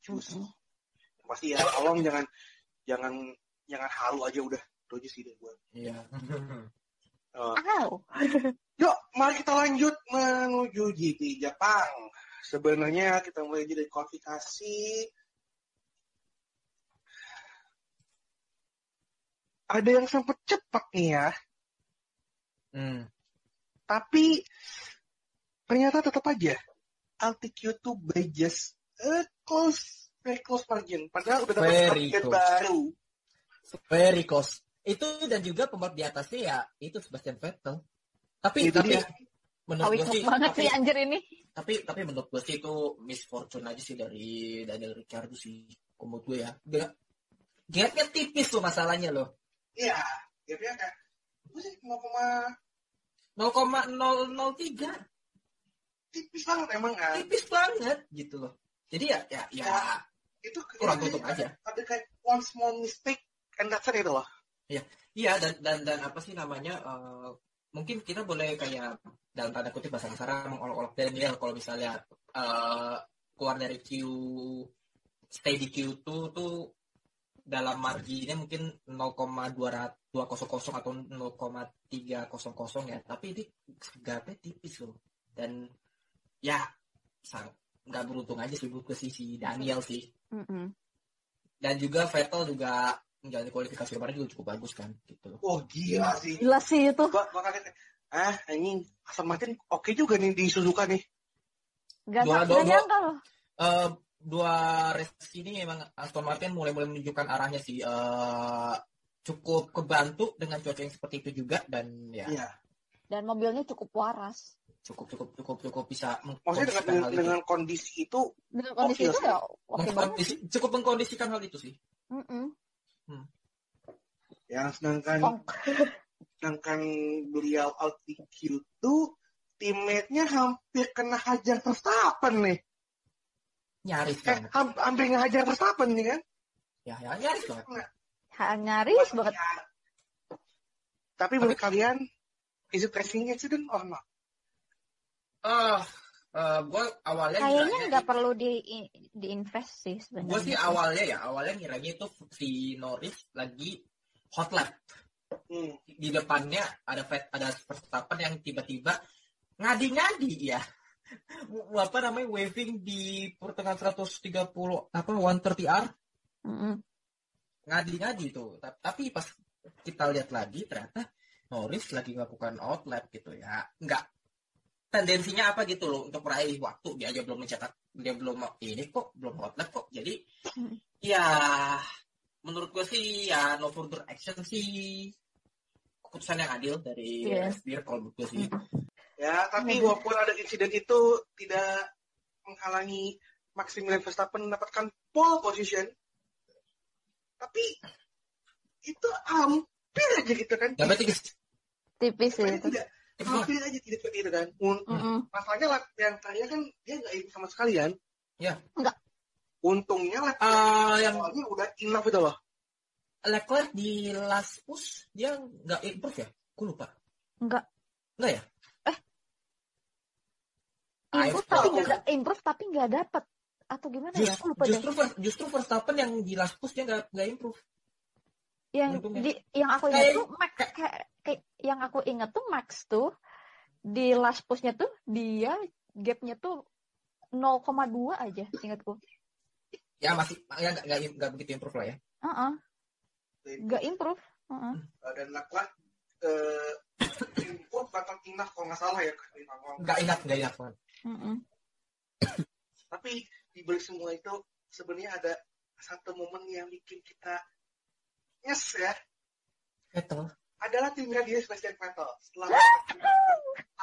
Cus. Mm-mm. pasti ya tolong jangan jangan jangan halu aja udah itu aja sih deh gue iya Au. Yuk, mari kita lanjut menuju GP Jepang. Sebenarnya kita mulai dari kualifikasi. Ada yang sempat cepat nih ya, hmm. tapi ternyata tetap aja altitude to by just a close, very close margin. Padahal udah dapat close. baru. very close itu dan juga pembalap di atasnya ya itu Sebastian Vettel tapi Itu tapi dia. menurut gue sih banget tapi, sih anjir ini. Tapi tapi menurut gue sih itu misfortune aja sih dari Daniel Ricciardo sih. Menurut gue ya. Dia gapnya tipis tuh masalahnya loh. Iya, gapnya kayak, apa sih, 0, 0,003 tipis banget emang kan. tipis banget gitu loh. Jadi ya ya ya Itu kurang tutup aja. Ada kayak one small mistake and that's it itu loh. iya dan dan dan apa sih namanya eh, mungkin kita boleh kayak dalam tanda kutip bahasa kasar mengolok-olok Daniel kalau misalnya eh, keluar dari Q stay di Q2 tuh dalam marginnya mungkin 0,200 200 atau 0,300 ya. Tapi ini gapnya tipis loh. Dan ya nggak beruntung aja sih buat si, si Daniel sih. Mm-mm. dan juga Vettel juga menjalani kualifikasi kemarin juga cukup bagus kan gitu loh Oh gila sih. Gila sih itu. Gua, gua kaget. Ah anjing Aston Martin oke juga nih di Suzuka nih. Gak, Dua- gak dua- dua- nyangka loh. Eh, dua race ini memang Aston Martin mulai-mulai menunjukkan arahnya sih Eh, cukup kebantu dengan cuaca yang seperti itu juga dan ya Iya. Dan mobilnya cukup waras. cukup cukup cukup cukup bisa Maksudnya dengan, mengkondisikan hal itu. dengan kondisi itu Dengan kondisi itu ya. Mengkondisi- cukup mengkondisikan hal itu sih Mm-mm. ya sedangkan Kong. sedangkan beliau out di Q2 teammate-nya hampir kena hajar Verstappen nih. nyaris banget. ham- hampir ngehajar Verstappen nih kan. Ya, ya nyaris banget. Ha, nyaris banget. Ya. Tapi menurut kalian, is it racing accident or not? Ah, eh, gue awalnya Kayaknya nggak perlu di diinvest sih sebenarnya. Gue sih awalnya ya, awalnya ngiranya itu si Norris lagi hot lap. Hmm. Di depannya ada ada Verstappen yang tiba-tiba ngadi-ngadi ya. (laughs) Apa namanya waving di pertengahan 130 apa 130R Mm-mm. ngadi-ngadi tuh. Ta- Tapi pas kita lihat lagi ternyata Norris lagi melakukan outlap gitu ya. Enggak tendensinya apa gitu loh untuk meraih waktu dia aja belum mencetak dia belum ini kok belum outlap kok. Jadi Hmm. ya menurut gue sih ya no further action sih keputusan yang adil dari Iya. Beer kalau menurut gue sih. Ya, tapi Hmm. walaupun ada insiden itu tidak menghalangi Maximilian Verstappen mendapatkan pole position, tapi itu hampir aja gitu kan. Tipis sih Tapi itu. tidak hampir aja tidak seperti itu kan. Un- Mm-mm. Masalahnya yang terakhir kan dia nggak ikut sama sekali kan. Ya. Nggak. Untungnya lap Ah, yang awalnya udah enough itu loh. Leclerc di last push dia nggak improve ya? Gue lupa. Enggak. Enggak ya? Ah, Improve tapi aku- nggak improve tapi nggak dapet atau gimana ya? Just- Aku lupa deh. justru Ver- justru Verstappen yang di last push dia nggak nggak improve. Yang untungnya. di yang aku ingat tuh Max kayak, kayak yang aku ingat tuh Max tuh di last pushnya tuh dia gapnya tuh 0,2 aja ingatku. Ya masih ya nggak nggak nggak begitu improve lah ya. Heeh, nggak improve. Heeh. Uh, dan Leclerc eh improve batang enough kalau nggak salah ya. Nggak ingat nggak ingat banget. Heeh. Tapi di balik semua itu sebenarnya ada satu momen yang bikin kita nyes ya. Vettel. Adalah timnya dia Sebastian Vettel. Setelah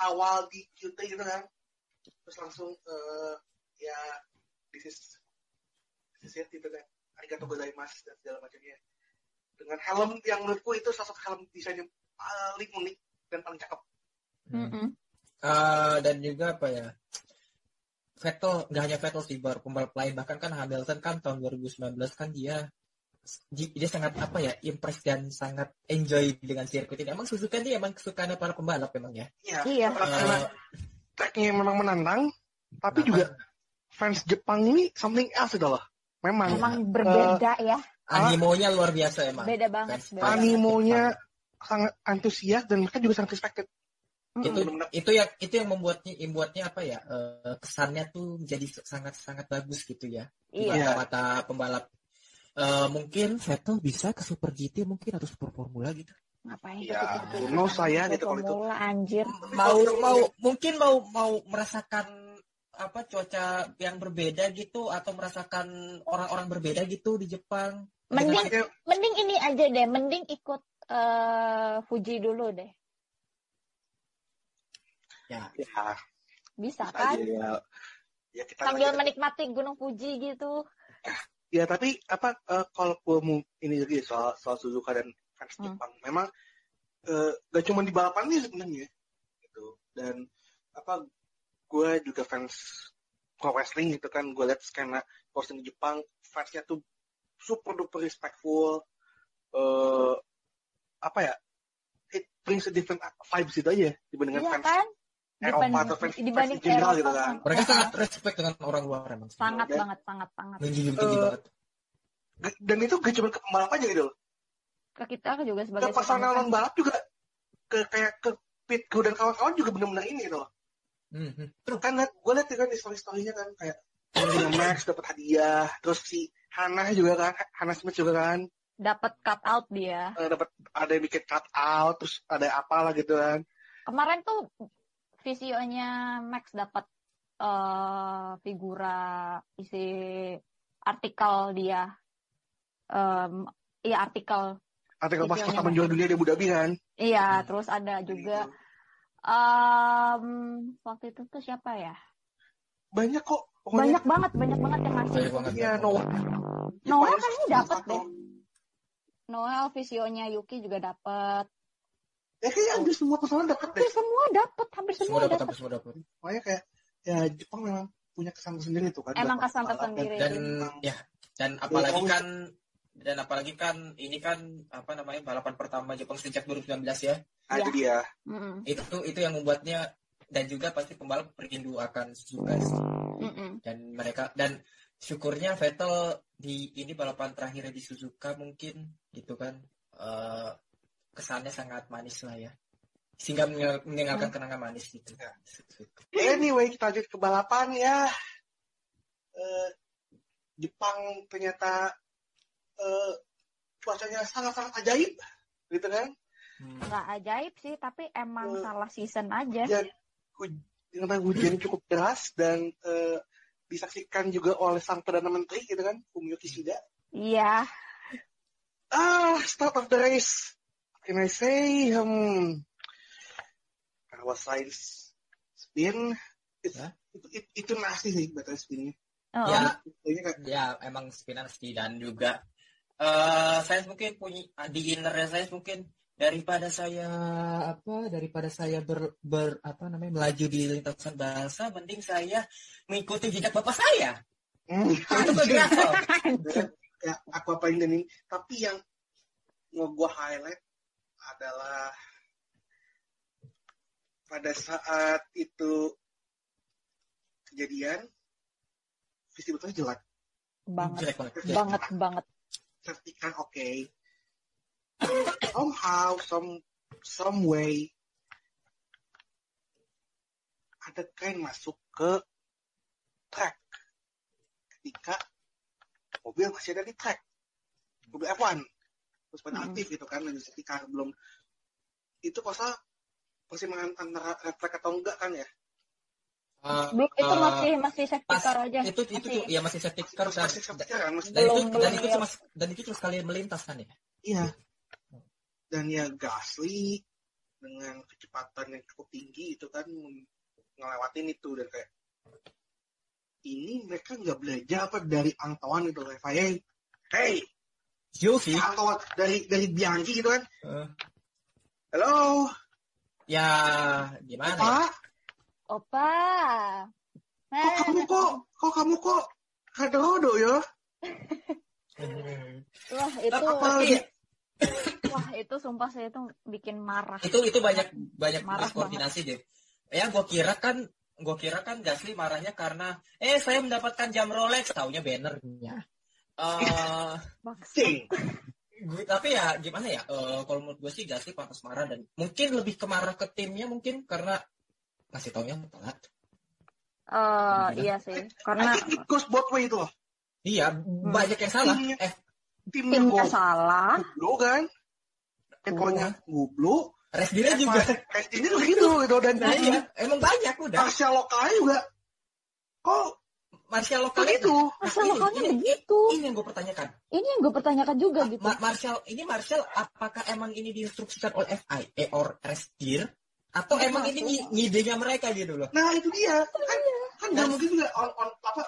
awal di QT gitu kan. Terus langsung eh, ya this is this is it gitu kan. Arigato gozaimasu dan segala macamnya. Dengan helm yang menurutku itu salah satu helm desain yang paling unik dan paling cakep. Heeh. Eh, dan juga apa ya? Vettel nggak hanya Vettel sih bar pembalap lain bahkan kan Hamilton kan tahun 2019 kan dia dia sangat apa ya impress dan sangat enjoy dengan sirkuit ini. Emang Suzuka ini emang kesukaan para pembalap memang ya. Iya. Iya. Karena tracknya memang menantang, tapi juga fans Jepang ini something else itu loh. Memang Emang berbeda ya. animonya luar biasa emang. Beda banget. Fans- Beda animonya Jepang. sangat antusias dan mereka juga sangat respected. itu itu yang itu yang membuatnya membuatnya apa ya eh, kesannya tuh menjadi sangat sangat bagus gitu ya di Iya. mata pembalap Eh, mungkin Vettel bisa ke Super GT mungkin atau Super Formula gitu Ngapain Ya, no saya gitu kalau itu. Formula anjir. mau mau mungkin mau mau merasakan apa cuaca yang berbeda gitu atau merasakan orang-orang berbeda gitu di Jepang Mending Maksudnya, mending ini aja deh, mending ikut eh, Fuji dulu deh. ya ya, Bisa bisa kan? aja ya. Ya kita Sambil menikmati Gunung Fuji gitu. Ya tapi apa eh, kalau gue mau ini lagi soal soal Suzuka dan fans Hmm. Jepang, memang eh, gak cuma di balapan nih sebenarnya, gitu. Dan apa gue juga fans pro wrestling gitu kan, gue lihat skena wrestling di Jepang, fansnya tuh super duper respectful, eh apa ya, it brings a different vibes itu aja dibandingkan Iya fans kan? Eropa Dibanding, atau fans, dibanding fans general Eropa gitu kan. mereka sangat respect dengan orang luar emang sangat Dan- banget, sangat banget. menjunjung tinggi Eh, banget Dan itu gak cuma ke pembalap aja gitu loh. Ke kita juga ke sebagai personal seorang non balap juga ke kayak ke pit crew dan kawan-kawan juga benar-benar ini gitu loh. Hmm, hmm. Terus kan gue liat kan di story-storynya kan kayak Bruno Max dapat hadiah, terus si Hannah juga kan, Hannah Smith juga kan dapat cut out dia. eh, dapat ada yang bikin cut out, terus ada apalah gitu kan. Kemarin tuh visionya Max dapat eh figura isi artikel dia. Em, iya artikel. Artikel pas pertama Max. juara dunia di Abu Dhabi kan. Iya, Hmm. terus ada juga em waktu itu tuh siapa ya? Banyak kok. pokoknya. Banyak banget, banyak banget yang ngasih. banyak banget Iya, Noah. Noah salah dapet satu. deh. Noel visionya Yuki juga dapet. Ya kayaknya hampir semua personal dapat deh. Hampir semua dapet, hampir semua semua dapat dapet. hampir semua dapat Pokoknya kayak ya Jepang memang punya kesan tersendiri tuh kan. Emang kesan dan- tersendiri. dan Emang- ya dan apalagi always- kan dan apalagi kan ini kan apa namanya balapan pertama Jepang sejak 2019 ya Nah, itu dia. Itu itu yang membuatnya dan juga pasti pembalap rindu akan Suzuka dan mereka dan syukurnya Vettel di ini balapan terakhirnya di Suzuka mungkin gitu kan eh, kesannya sangat manis lah ya sehingga meninggal- meninggalkan kenangan manis gitu Ya. Anyway, kita lanjut ke balapan ya. Eh, Jepang ternyata eh, cuacanya sangat-sangat ajaib, gitu kan? Hmm. Nggak ajaib sih, tapi emang Eh. salah season aja. Hujan, hu- ternyata hujan cukup deras dan eh, disaksikan juga oleh sang perdana menteri, gitu kan, Fumio Kishida. Iya. Ah, start of the race. Can I say, um, kalau science spin, it's- Ya. itu, itu, itu nasi sih, betul spinnya. Oh, ya. Kayak ya emang spinan sih dan juga. Eh saya mungkin punya di innernya saya mungkin daripada saya apa daripada saya ber, ber apa namanya melaju di lintasan bahasa mending saya mengikuti jejak bapak saya. Hmm, itu (laughs) ya aku apain dan ini tapi yang mau gua highlight adalah pada saat itu kejadian visibilitasnya jelek. Banget. jelek banget Banget, banget. safety car oke. Somehow some some way ada train masuk ke track. Ketika mobil masih ada di track. Mobil F1 terus pada Hmm. aktif gitu kan car belum itu kosa persimpangan antara flag atau enggak kan ya Eh, Belum, itu eh, masih masih safety car aja. itu itu Masih. ya masih safety car dan, masih safety car kan masih dan itu Belum, dan itu ya. cuma dan itu cuma sekali melintas kan ya Iya. Dan ya Gasly dengan kecepatan yang cukup tinggi itu kan ngelewatin itu dan kayak ini mereka nggak belajar apa dari Antoine itu FIA. Hey, Yo sih Antoine dari dari Bianchi gitu kan. Eh, Halo, ya gimana ya? Pak, Opa. kok Eh, kamu kok kok kamu kok rodo ya? Hmm. (laughs) wah itu Tapi (coughs) wah itu sumpah saya tuh bikin marah. itu itu banyak banyak Marah koordinasi deh. Ya gua kira kan gua kira kan Gasly marahnya karena eh saya mendapatkan jam Rolex taunya bannernya. Eh Maksud. Sing. gue tapi ya gimana ya Eh, kalau menurut gue sih Gasly pantas marah dan mungkin lebih kemarah ke timnya mungkin karena ngasih taunya telat. Eh, iya sih. Karena I think it goes both way itu loh. Iya, banyak yang salah. Timnya- Eh, Timnya timnya salah. gublo kan. Ekornya gublo. Resdirnya juga. Testingnya juga gitu gitu dan Nah, iya, emang banyak udah. Asia lokalnya juga. Kok Martial lokal begitu? Asal ini, lokalnya ini, begitu. ini yang gue pertanyakan. Ini yang gue pertanyakan juga gitu. Ma- Martial ini Martial apakah emang ini diinstruksikan oleh FIA or Restir atau Iya, emang ini iya. ngi- ngidenya mereka gitu loh? Nah itu dia kan kan nggak mungkin juga on on apa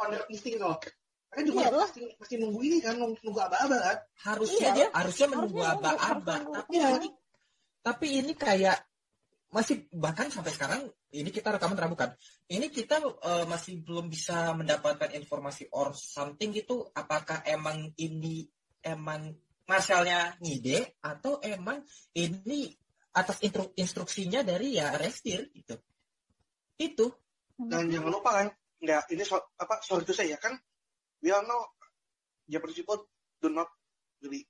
on the listing loh. Kan juga Iya, lah. mesti, mesti nunggu ini kan nunggu, aba-aba kan. Harusnya Iya, dia harusnya menunggu aba-aba, tapi Iya. ini tapi ini kayak masih bahkan sampai sekarang ini kita rekaman kan. Ini kita eh, masih belum bisa mendapatkan informasi or something gitu apakah emang ini emang Marshallnya ngide atau emang ini atas instru- instruksinya dari ya Restir gitu. Itu Dan jangan lupa kan, nggak ini so, apa sorry itu saya kan, we all know Japanese people do not really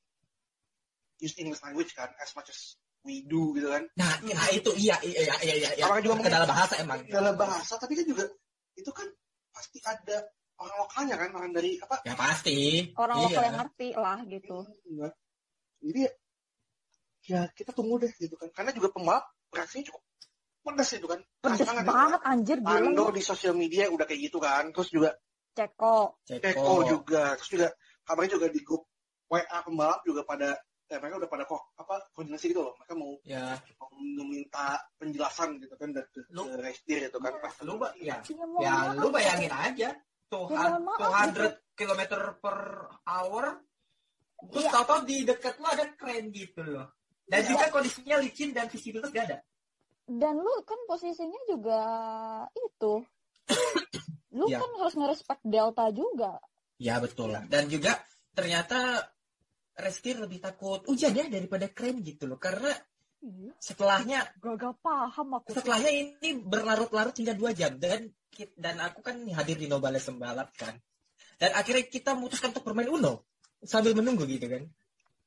use English language kan as much as we do gitu kan. Nah, nah itu iya iya iya iya iya. Apakah juga Ke dalam bahasa emang. Dalam bahasa tapi kan juga itu kan pasti ada orang lokalnya kan orang dari apa Ya pasti. Orang iya. lokal yang ngerti lah gitu. Enggak. Jadi ya, kita tunggu deh gitu kan. Karena juga pembalap reaksinya cukup pedas itu kan. Pedes banget, banget anjir gitu kan. gila. Lando di sosial media udah kayak gitu kan. Terus juga Ceko. Teko juga. Terus juga kabarnya juga di grup WA pembalap juga pada ya mereka udah pada kok apa koordinasi gitu loh. Mereka mau, Ya, mau meminta penjelasan gitu kan dari Lu- ke Restir itu kan. Pas lu ba- ya, Ya, ya lu bayangin aja tuh Ya, 200 km per hour terus Iya. tau-tau di dekat lu ada keren gitu loh. Dan Iya. juga kondisinya licin dan visibilitas gak ada. Dan lu kan posisinya juga itu (coughs) Lu Iya. kan harus ngerespek Delta juga. Ya betul lah. Dan juga ternyata Restir lebih takut hujan ya daripada keren gitu loh. Karena Iya. setelahnya Gak paham aku. setelahnya ini berlarut-larut hingga dua jam dan dan aku kan hadir di Nobales Sembalap kan. Dan akhirnya kita memutuskan untuk bermain Uno sambil menunggu gitu kan.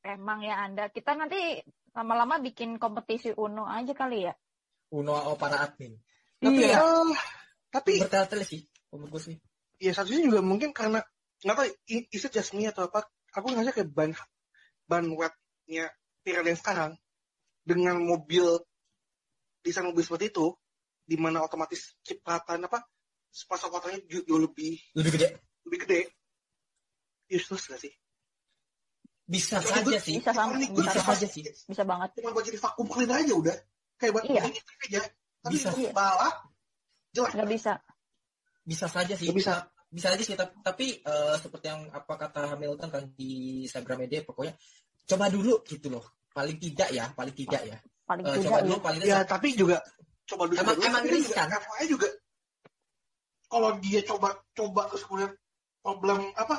Emang ya Anda. Kita nanti lama-lama bikin kompetisi Uno aja kali ya. Uno oh, para admin. Tapi Iya. ya tapi bertele-tele sih menurut gue sih. ya satu juga mungkin karena nggak tahu is it just me atau apa aku ngerasa kayak ban ban wetnya Pirelli yang sekarang dengan mobil desain mobil seperti itu di mana otomatis cipratan apa pasok kotornya ju- jauh lebih Lebih gede. lebih gede useless gak sih Bisa saja gue- sih. Bisa sama, bisa, Bisa saja sih. bisa banget. cuma buat jadi vakum cleaner aja udah kayak buat Iya. ini aja tapi Bisa. balap jelek Nggak bisa. Bisa saja sih. Bisa. Bisa aja sih. Tapi, tapi, eh, seperti yang apa kata Hamilton kan di Instagram media pokoknya coba dulu gitu loh. Paling tidak ya, paling tidak ya. Paling Eh, tidak coba ya. dulu paling ya tidak. tapi juga coba dulu Emang- coba dulu, emang riskan. juga FYI juga kalau dia coba coba terus kemudian problem apa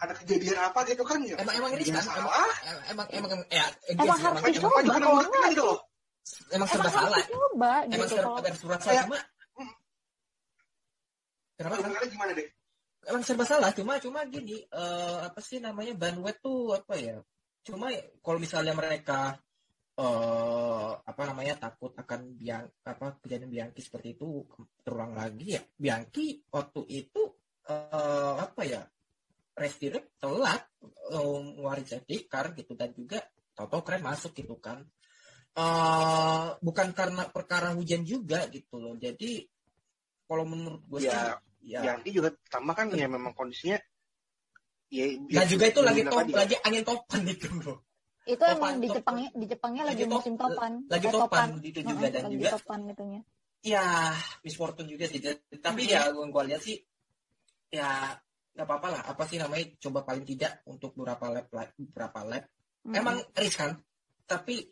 ada kejadian apa gitu kan ya Emang emang ini dia kan emang emang emang emang ya Emang harus emang, dicoba emang nembus kan gitu loh emang serba Emang salah. coba Emang gitu. serba serba surat salah Kayak- cuma Kenapa? sebenarnya gimana deh Emang serba salah cuma cuma gini eh, apa sih namanya bandwidth tuh apa ya? Cuma kalau misalnya mereka eh apa namanya takut akan biang apa kejadian Bianchi seperti itu terulang lagi ya Bianchi waktu itu eh apa ya restrict telat ngeluarin safety car gitu dan juga Toto keren masuk gitu kan eh bukan karena perkara hujan juga gitu loh jadi kalau menurut gue ya sih ya Bianchi juga tambah kan ya memang kondisinya ya, dan juga itu lagi top tadi. lagi angin topan (laughs) itu bro itu Topan, emang di topan. Jepangnya di Jepangnya lagi, Lagi top- musim topan. lagi Eh, topan itu juga Heeh, dan lagi juga topan itunya. ya Miss Fortune juga sih tapi ya gue gua lihat sih ya nggak apa-apa lah apa sih namanya coba paling tidak untuk beberapa lap lap- beberapa lap Mm-mm. emang riskan tapi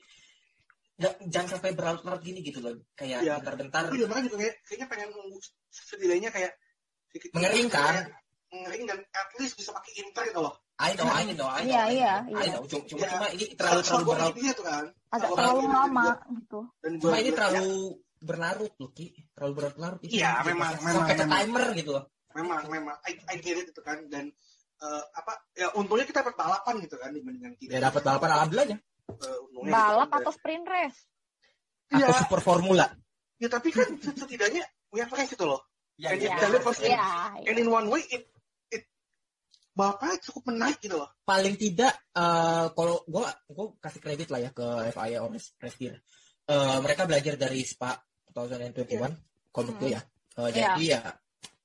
nggak jangan sampai berlarut-larut gini gitu loh kayak Iya. bentar-bentar Tapi juga makanya juga kayak, kayaknya pengen nunggu setidaknya kayak sedikit Mengeringan. kayak mengering dan at least bisa pakai inter gitu loh I know I know I know Iya, iya, I iya. know. cuma cuma, Iya. cuma ini terlalu terlalu berlarut intinya tuh kan agak terlalu lama gitu. dan cuma ini terlalu berlarut loh ki terlalu berlarut itu Iya, Gitu. memang, sampai memang, ke memang. timer gitu loh ya, memang memang I, I get it itu kan dan eh, apa ya untungnya kita dapat balapan gitu kan dibandingkan tidak ya dapat balapan alhamdulillah aja Untungnya Balap gitu. atau sprint race? Iya. atau super formula ya tapi kan setidaknya we have race gitu loh ya, Iya, ya. iya. delivers in- Iya. and in one way it it balapnya cukup menarik gitu loh paling tidak eh, kalau gue gue kasih kredit lah ya ke FIA or Restir Eh, mereka belajar dari Spa 2021 kalau menurut gue ya Eh, Iya. jadi ya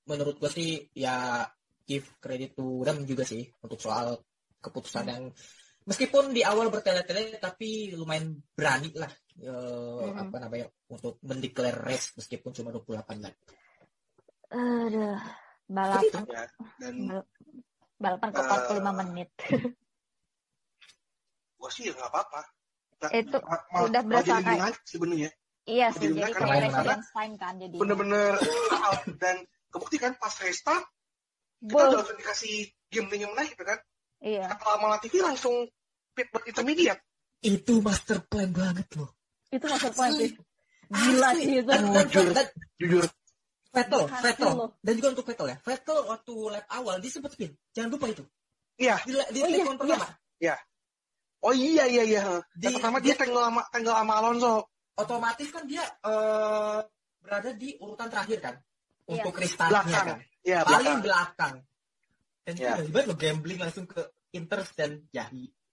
menurut gue sih ya give credit to them juga sih untuk soal keputusan yang meskipun di awal bertele-tele tapi lumayan berani lah eh, Mhm. apa namanya untuk mendeklar race meskipun cuma 28 lap. Aduh, balapan ya dan bal- balapan ke Eh, 45 menit. (laughs) gua sih ya nggak apa-apa Itu ma- malah- udah berasa kayak- sebenarnya Iya Jadi sih, jadi kayak reference time kan jadi. bener-bener out. dan kebukti kan pas restart kita udah langsung dikasih game yang menarik gitu kan Iya. kata lama TV langsung pit buat intermediate Itu master plan banget loh. Itu maksud plan sih. Gila sih itu. Dan, dan, Jujur. dan, jujur Vettel, Vettel, dan juga untuk Vettel ya. Vettel waktu lap awal dia sempat spin. Jangan lupa itu. iya Di, di Oh, iya, lap pertama. oh iya iya iya Di- yang pertama dia tenggelam sama tenggelam sama Alonso Otomatis kan dia eh, berada di urutan terakhir kan. Iya. Untuk restartnya belakang kan. ya Paling belakang belakang. Dan Iya. tiba-tiba lo gambling langsung ke Inters dan ya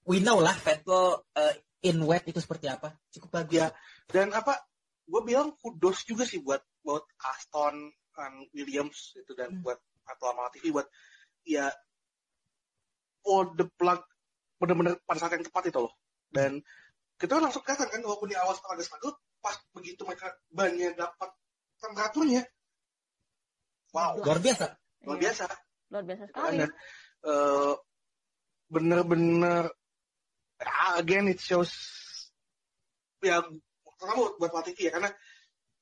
we know lah Vettel eh, in wet itu seperti apa. Cukup bagus. Iya. dan apa gue bilang kudos juga sih buat buat Aston um, Williams itu dan Hmm. buat atau TV buat ya oh the plug bener-bener pada saat yang tepat itu loh dan kita langsung kelihatan kan walaupun di awal agak struggle pas begitu mereka bannya dapat temperaturnya wow Luar biasa. luar Iya, biasa Luar biasa kan sekali. dan eh, bener-bener again it shows ya terutama buat, buat Latifi ya karena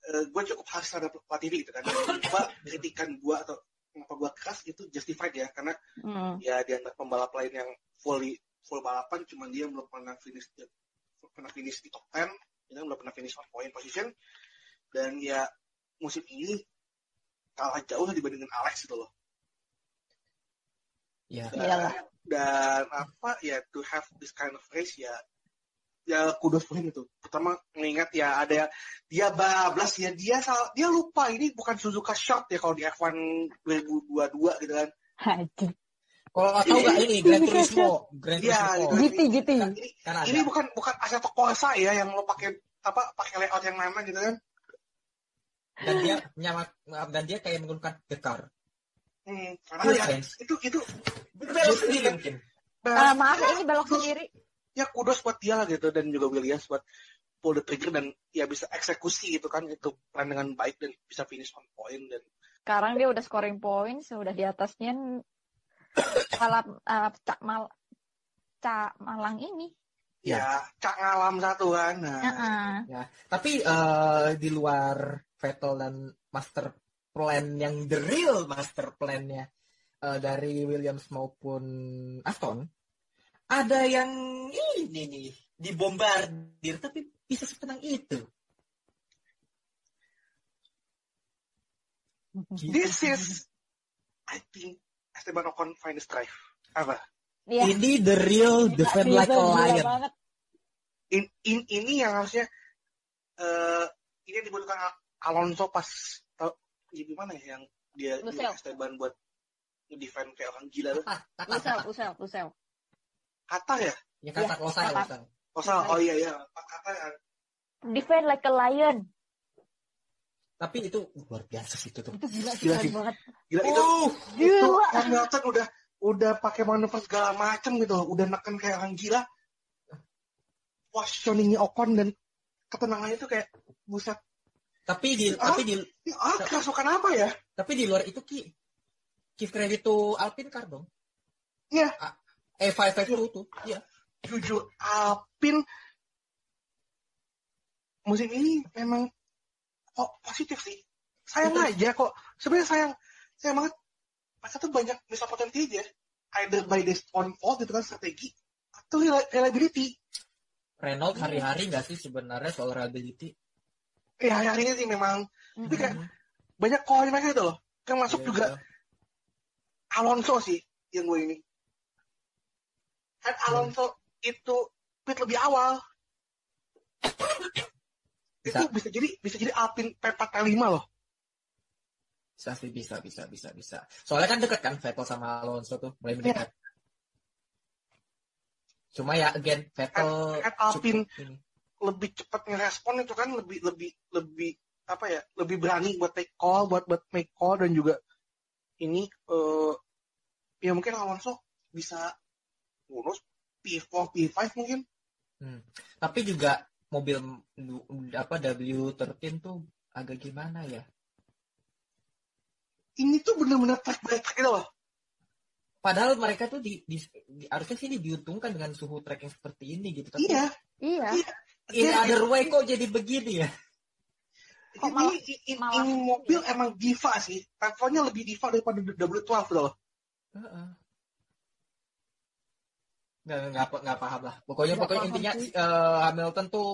gue cukup khas terhadap Latifi gitu kan. Coba kritikan gue atau kenapa gue keras itu justified ya karena Hmm. ya di antara pembalap lain yang fully full balapan cuman dia belum pernah finish di, pernah finish di top 10 dia belum pernah finish on point position. Dan ya musim ini kalah jauh dibandingin Alex itu loh Ya. dan, dan apa ya to have this kind of race ya ya kudos him itu pertama mengingat ya ada dia bablas ya dia salah, dia lupa ini bukan Suzuka shot ya kalau di F1 2022 gitu kan Aduh. Kalau nggak tahu nggak ini Gran Turismo, Gran Iya, Turismo. gitu. GT, GT. Nah, ini Kan bukan bukan Assetto Corsa ya yang lo pakai apa pakai layout yang mana gitu kan Dan dia nyamak dan dia kayak menggunakan the car. Hmm, karena Good ya itu itu Belok sendiri mungkin. Nah, maaf, ini belok sendiri. ya kudos buat dia lah gitu dan juga Williams buat pull the trigger dan ya bisa eksekusi gitu kan itu plan dengan baik dan bisa finish on point dan Sekarang dia udah scoring points, udah di atasnya balap uh, Cak Mal Cak Malang ini. ya cak ngalam satu kan nah Heeh. Ya, tapi eh, di luar Vettel dan master plan yang the real master plan-nya eh, dari Williams maupun Aston, ada yang ini nih dibombardir tapi bisa setenang itu. (laughs) this is I think Esteban Ocon finest drive apa Iya. Ini the real defend like a lion. banget. in, in ini yang harusnya eh ini yang dibutuhkan Al- Alonso pas ya gimana ya yang dia Lusel. nyuruh Esteban buat defend kayak orang gila tuh Ah, kata Lusel, kata ya ya kata Ya, Losai, kata. Losai. oh oh iya iya kata ya Defend like a lion. Tapi itu luar biasa sih itu tuh. Itu gila, Gila sih. banget. gila itu Uh, itu Gila. Hamilton udah udah pakai manuver segala macam gitu loh. udah neken kayak orang gila positioningnya Ocon dan ketenangannya itu kayak buset tapi di Ah. tapi di ah kerasukan apa ya tapi di luar itu ki give credit to Alpine car dong. Iya. Ah, Eh five five two tuh. Iya. jujur Alpin musim ini memang kok positif sih. Sayang Betul. aja kok. Sebenarnya sayang, sayang banget. Mereka tuh banyak misal potensi aja. Either by this on fault gitu kan strategi atau reli- reliability. Renault hari-hari nggak sih sebenarnya soal reliability? Ya hari ini sih memang Mm-mm. kayak- banyak call mereka itu loh. Yang masuk Iya, juga iya. Alonso sih yang gue ini. Kan Alonso itu pit lebih awal. Bisa. Itu bisa jadi bisa jadi Alpin P4 P5 loh. Bisa sih, bisa, bisa, bisa, bisa. Soalnya kan deket kan Vettel sama Alonso tuh, mulai mendekat. Cuma ya, again, Vettel Kan Alpin cukup ini. Lebih cepat ngerespon itu kan lebih lebih lebih apa ya lebih berani buat take call buat buat make call dan juga ini eh ya mungkin Alonso bisa bonus P4 P5 mungkin Tapi juga mobil apa W13 tuh agak gimana ya? ini tuh bener-bener track by track gitu loh Padahal mereka tuh di, di- di- harusnya sih diuntungkan dengan suhu track yang seperti ini gitu. Tapi iya Iya. In other way kok jadi begini ya? Kok ini, malah- ini, ini, malah- ini mobil emang diva sih levelnya lebih diva daripada W12 gitu loh Heeh. Nggak, nggak, nggak paham lah. Pokoknya, Nggak pokoknya paham intinya sih. eh, Hamilton tuh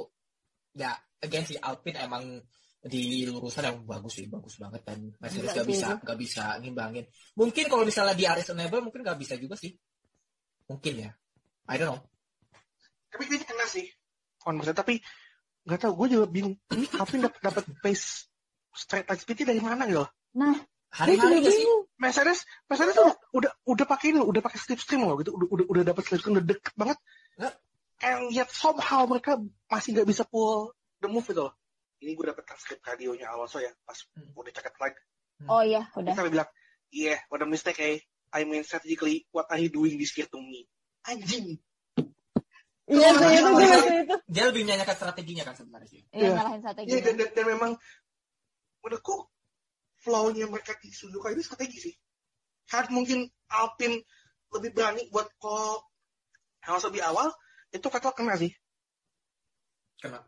ya again si Alpine emang di lurusan yang bagus sih, bagus banget dan Mercedes sih bisa nggak bisa ngimbangin. Mungkin kalau misalnya di Aris Enable mungkin nggak bisa juga sih. Mungkin ya. I don't know. tapi kayaknya kena sih on Mercedes tapi nggak tahu gue juga bingung. Ini Alpin dapat dapat pace straight line speednya dari mana gitu loh. Nah, juga nggak sih. bingung. Mercedes Mercedes tuh udah udah pakai ini loh, udah pakai slipstream loh gitu. Udah udah, udah dapat slipstream udah deket banget. And yet somehow mereka masih nggak bisa pull the move itu loh. Ini gue dapat transkrip radionya Alonso ya pas Hmm. udah ceket flag Oh iya, udah. sampai bilang yeah what a mistake eh. I mean strategically what are you doing this year to me? Anjing Iya, sih, itu gue Alonso. ngerti itu. Dia lebih menyanyikan strateginya kan sebenarnya sih. Iya, Iya. ngalahin strategi. Iya dan, dan, dan memang menurutku flow-nya mereka di Suzuka ini strategi sih. Saat mungkin Alpine lebih berani buat call harus lebih awal, itu Vettel kena sih. Kena.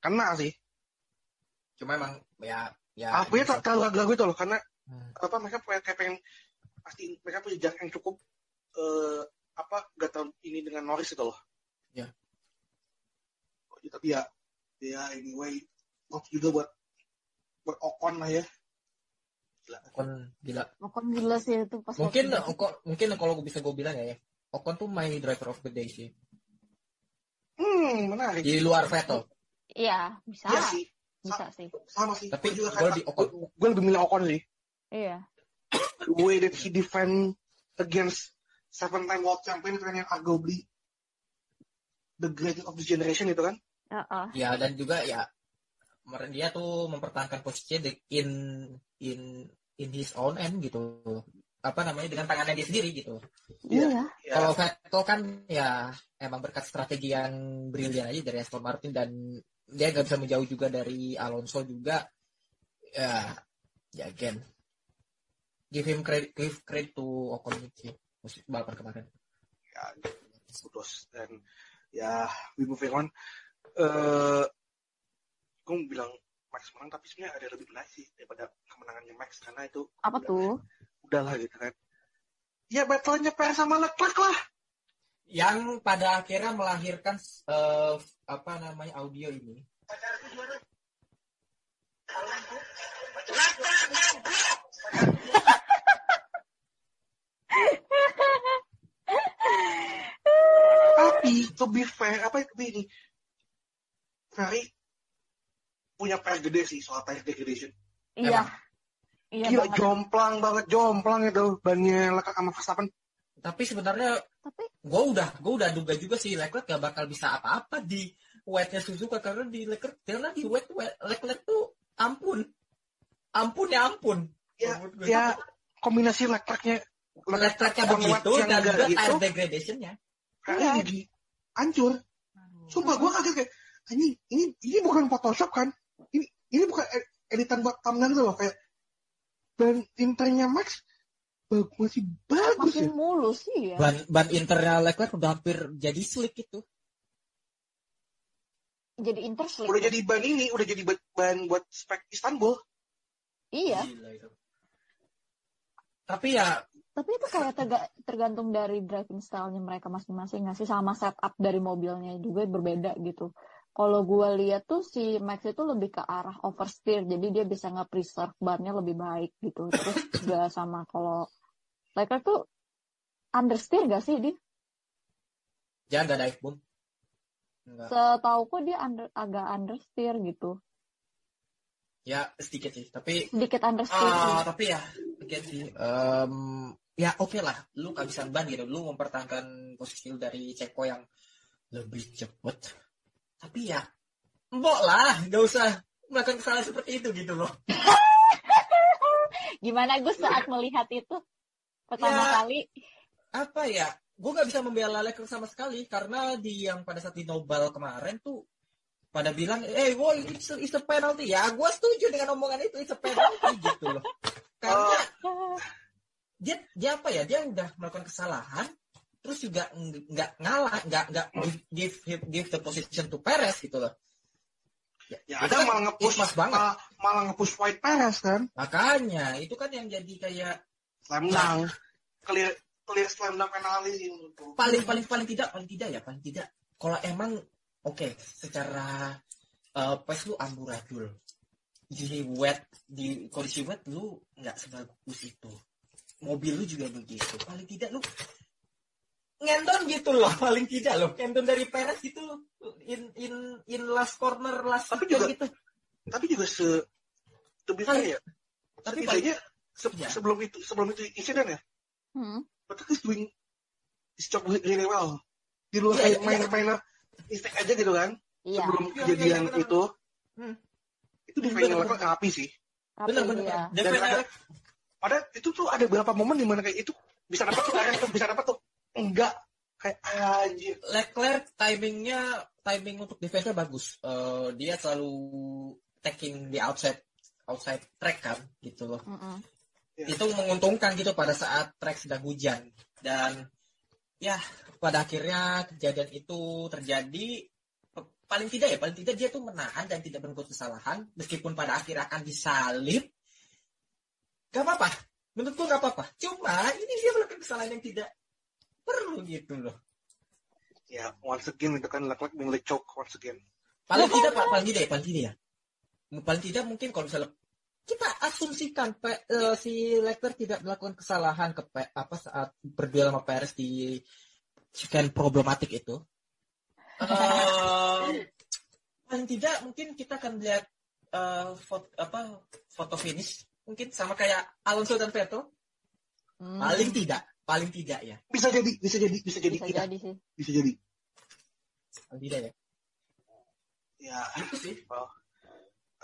Kena sih. Cuma emang ya ya Alpine bisa. terlalu ragu-ragu itu loh, karena Hmm. apa mereka pengen kayak pengen pasti mereka punya jarak yang cukup eh apa gak tahu ini dengan Norris itu loh. Ya. Ya, Tapi ya ya anyway off juga buat buat Ocon lah ya. Ocon gila. Ocon gila sih itu pas Mungkin. Ocon, mungkin kalau bisa gue bilang ya, ya, Ocon tuh my driver of the day sih. Hmm, menarik. Di luar Vettel. Iya, bisa. Iya sih, Bisa sih. sama sih. Tapi Gua juga gue kayak- di Ocon. gue lebih milih Ocon sih. Iya. (coughs) The way that he defend against seven time world champion itu kan yang arguably the greatest of this generation itu kan. Heeh. Ya dan juga ya dia tuh mempertahankan posisinya in in in his own end gitu. Apa namanya dengan tangannya dia sendiri gitu. Iya. Iya. Ya, Kalau Vettel kan ya emang berkat strategi yang brilian aja dari Aston Martin dan dia nggak bisa menjauh juga dari Alonso juga. Ya, ya again, give him credit, give credit to Ocon sih musim balapan kemarin. ya kudos dan ya we moving on. Eh, gue bilang Max menang tapi sebenarnya ada yang lebih menarik sih daripada kemenangannya Max karena itu Apa tuh? udahlah gitu kan. Ya battle-nya Perez sama Leclerc lah. Yang pada akhirnya melahirkan eh, apa namanya audio ini. (laughs) Tapi to be fair, apa itu ini? Ferrari punya PR gede sih soal tire degradation. Iya. Iya Gila banget. jomplang banget, jomplang itu bannya Leclerc sama Verstappen. Tapi sebenarnya Tapi gue udah gue udah duga juga sih Leclerc gak bakal bisa apa-apa di wetnya Suzuka karena di Leclerc karena di wet, wet Leclerc tuh ampun ampun ya ampun Ya, gue. ya kombinasi Leclerc-nya Leclerc-nya begitu dan juga gitu, air degradation-nya Iya. jadi hancur. Sumpah gue kaget kayak ini ini ini bukan Photoshop kan? Ini ini bukan ed- editan buat thumbnail gitu loh kayak dan internya Max bag- masih bagus ya. makin mulus sih ya. ban ban internal Leclerc udah hampir jadi slick itu Jadi interslick. Udah jadi ban ini, udah jadi ban, ban buat spek Istanbul. Iya. Gila itu. tapi ya Tapi itu kayak terga- tergantung dari driving style-nya mereka masing-masing nggak sih sama setup dari mobilnya juga berbeda gitu. Kalau gue lihat tuh si Max itu lebih ke arah oversteer, jadi dia bisa nge-preserve bannya lebih baik gitu. Terus juga sama kalau Leclerc tuh understeer gak sih dia? jangan gak dive boom Enggak. Setauku dia under, agak understeer gitu. ya sedikit sih tapi Sedikit understeer sih. Ah, tapi ya, again sih, em, ya oke lah, lu gak bisa ban gitu, lu mempertahankan posisi lu dari Ceko yang lebih cepet, tapi ya, mbok lah, gak usah melakukan kesalahan seperti itu gitu loh. (laughs) Gimana gue saat melihat itu pertama Ya. kali? Apa ya, gue gak bisa membela Leclerc sama sekali, karena di yang pada saat di Nobel kemarin tuh, pada bilang, eh, boy, it's a, it's a penalty. Ya, gue setuju dengan omongan itu, it's a penalty gitu loh. Karena dia dia apa ya dia udah melakukan kesalahan terus juga ng- nggak ngalah nggak nggak give give the position to Perez gitu loh Ya Itu ada kan malah nge-push pas banget. malah, malah nge-push White Perez kan. makanya itu kan yang jadi kayak Slam dunk. Clear clear slam dunk penalti menurutku. paling paling paling tidak paling tidak ya paling tidak kalau emang oke secara uh, pas lu amburadul di wet di kondisi wet lu nggak sebagus itu mobil lu juga begitu paling tidak lu ngendon gitu loh (laughs) paling tidak loh ngendon dari Perez itu in in in last corner last Tapi juga- gitu Tapi juga se fair ya. tapi Setidaknya se- Ya. sebelum itu sebelum itu insiden ya. Hmm. But he's doing his job really well. Di luar Iya, kayak iya. minor-minor mistake aja gitu kan. Iya. Sebelum Iya, kejadian bener. itu. Hmm. Itu di final level rapi sih. Dan Dan final- ada- Padahal itu tuh ada beberapa momen di mana kayak itu bisa dapat tuh bisa dapat tuh. Enggak. Kayak anjir. Leclerc timingnya timing untuk defense-nya bagus. Eh, dia selalu taking the outside outside track kan gitu loh. Mm-mm. Ya. Itu menguntungkan gitu pada saat track sedang hujan dan ya pada akhirnya kejadian itu terjadi paling tidak ya paling tidak dia tuh menahan dan tidak berbuat kesalahan meskipun pada akhirnya akan disalib gak apa-apa. Menurut gue gak apa-apa. Cuma ini dia melakukan kesalahan yang tidak perlu gitu loh. Ya, once again itu kan Leclerc being like choke once again. Paling tidak Pak, paling tidak ya, paling tidak ya. Paling tidak mungkin kalau misalnya kita asumsikan Pe- eh, si Leclerc tidak melakukan kesalahan ke Pe- apa saat berduel sama Perez di sekian problematik itu. Eh, paling tidak mungkin kita akan lihat eh, foto apa foto finish mungkin sama kayak Alonso dan Vettel. Hmm, Paling tidak, paling tidak ya. Bisa jadi, bisa jadi, bisa jadi bisa kita. jadi sih. Bisa jadi. Paling tidak ya. Ya, Itu sih. well,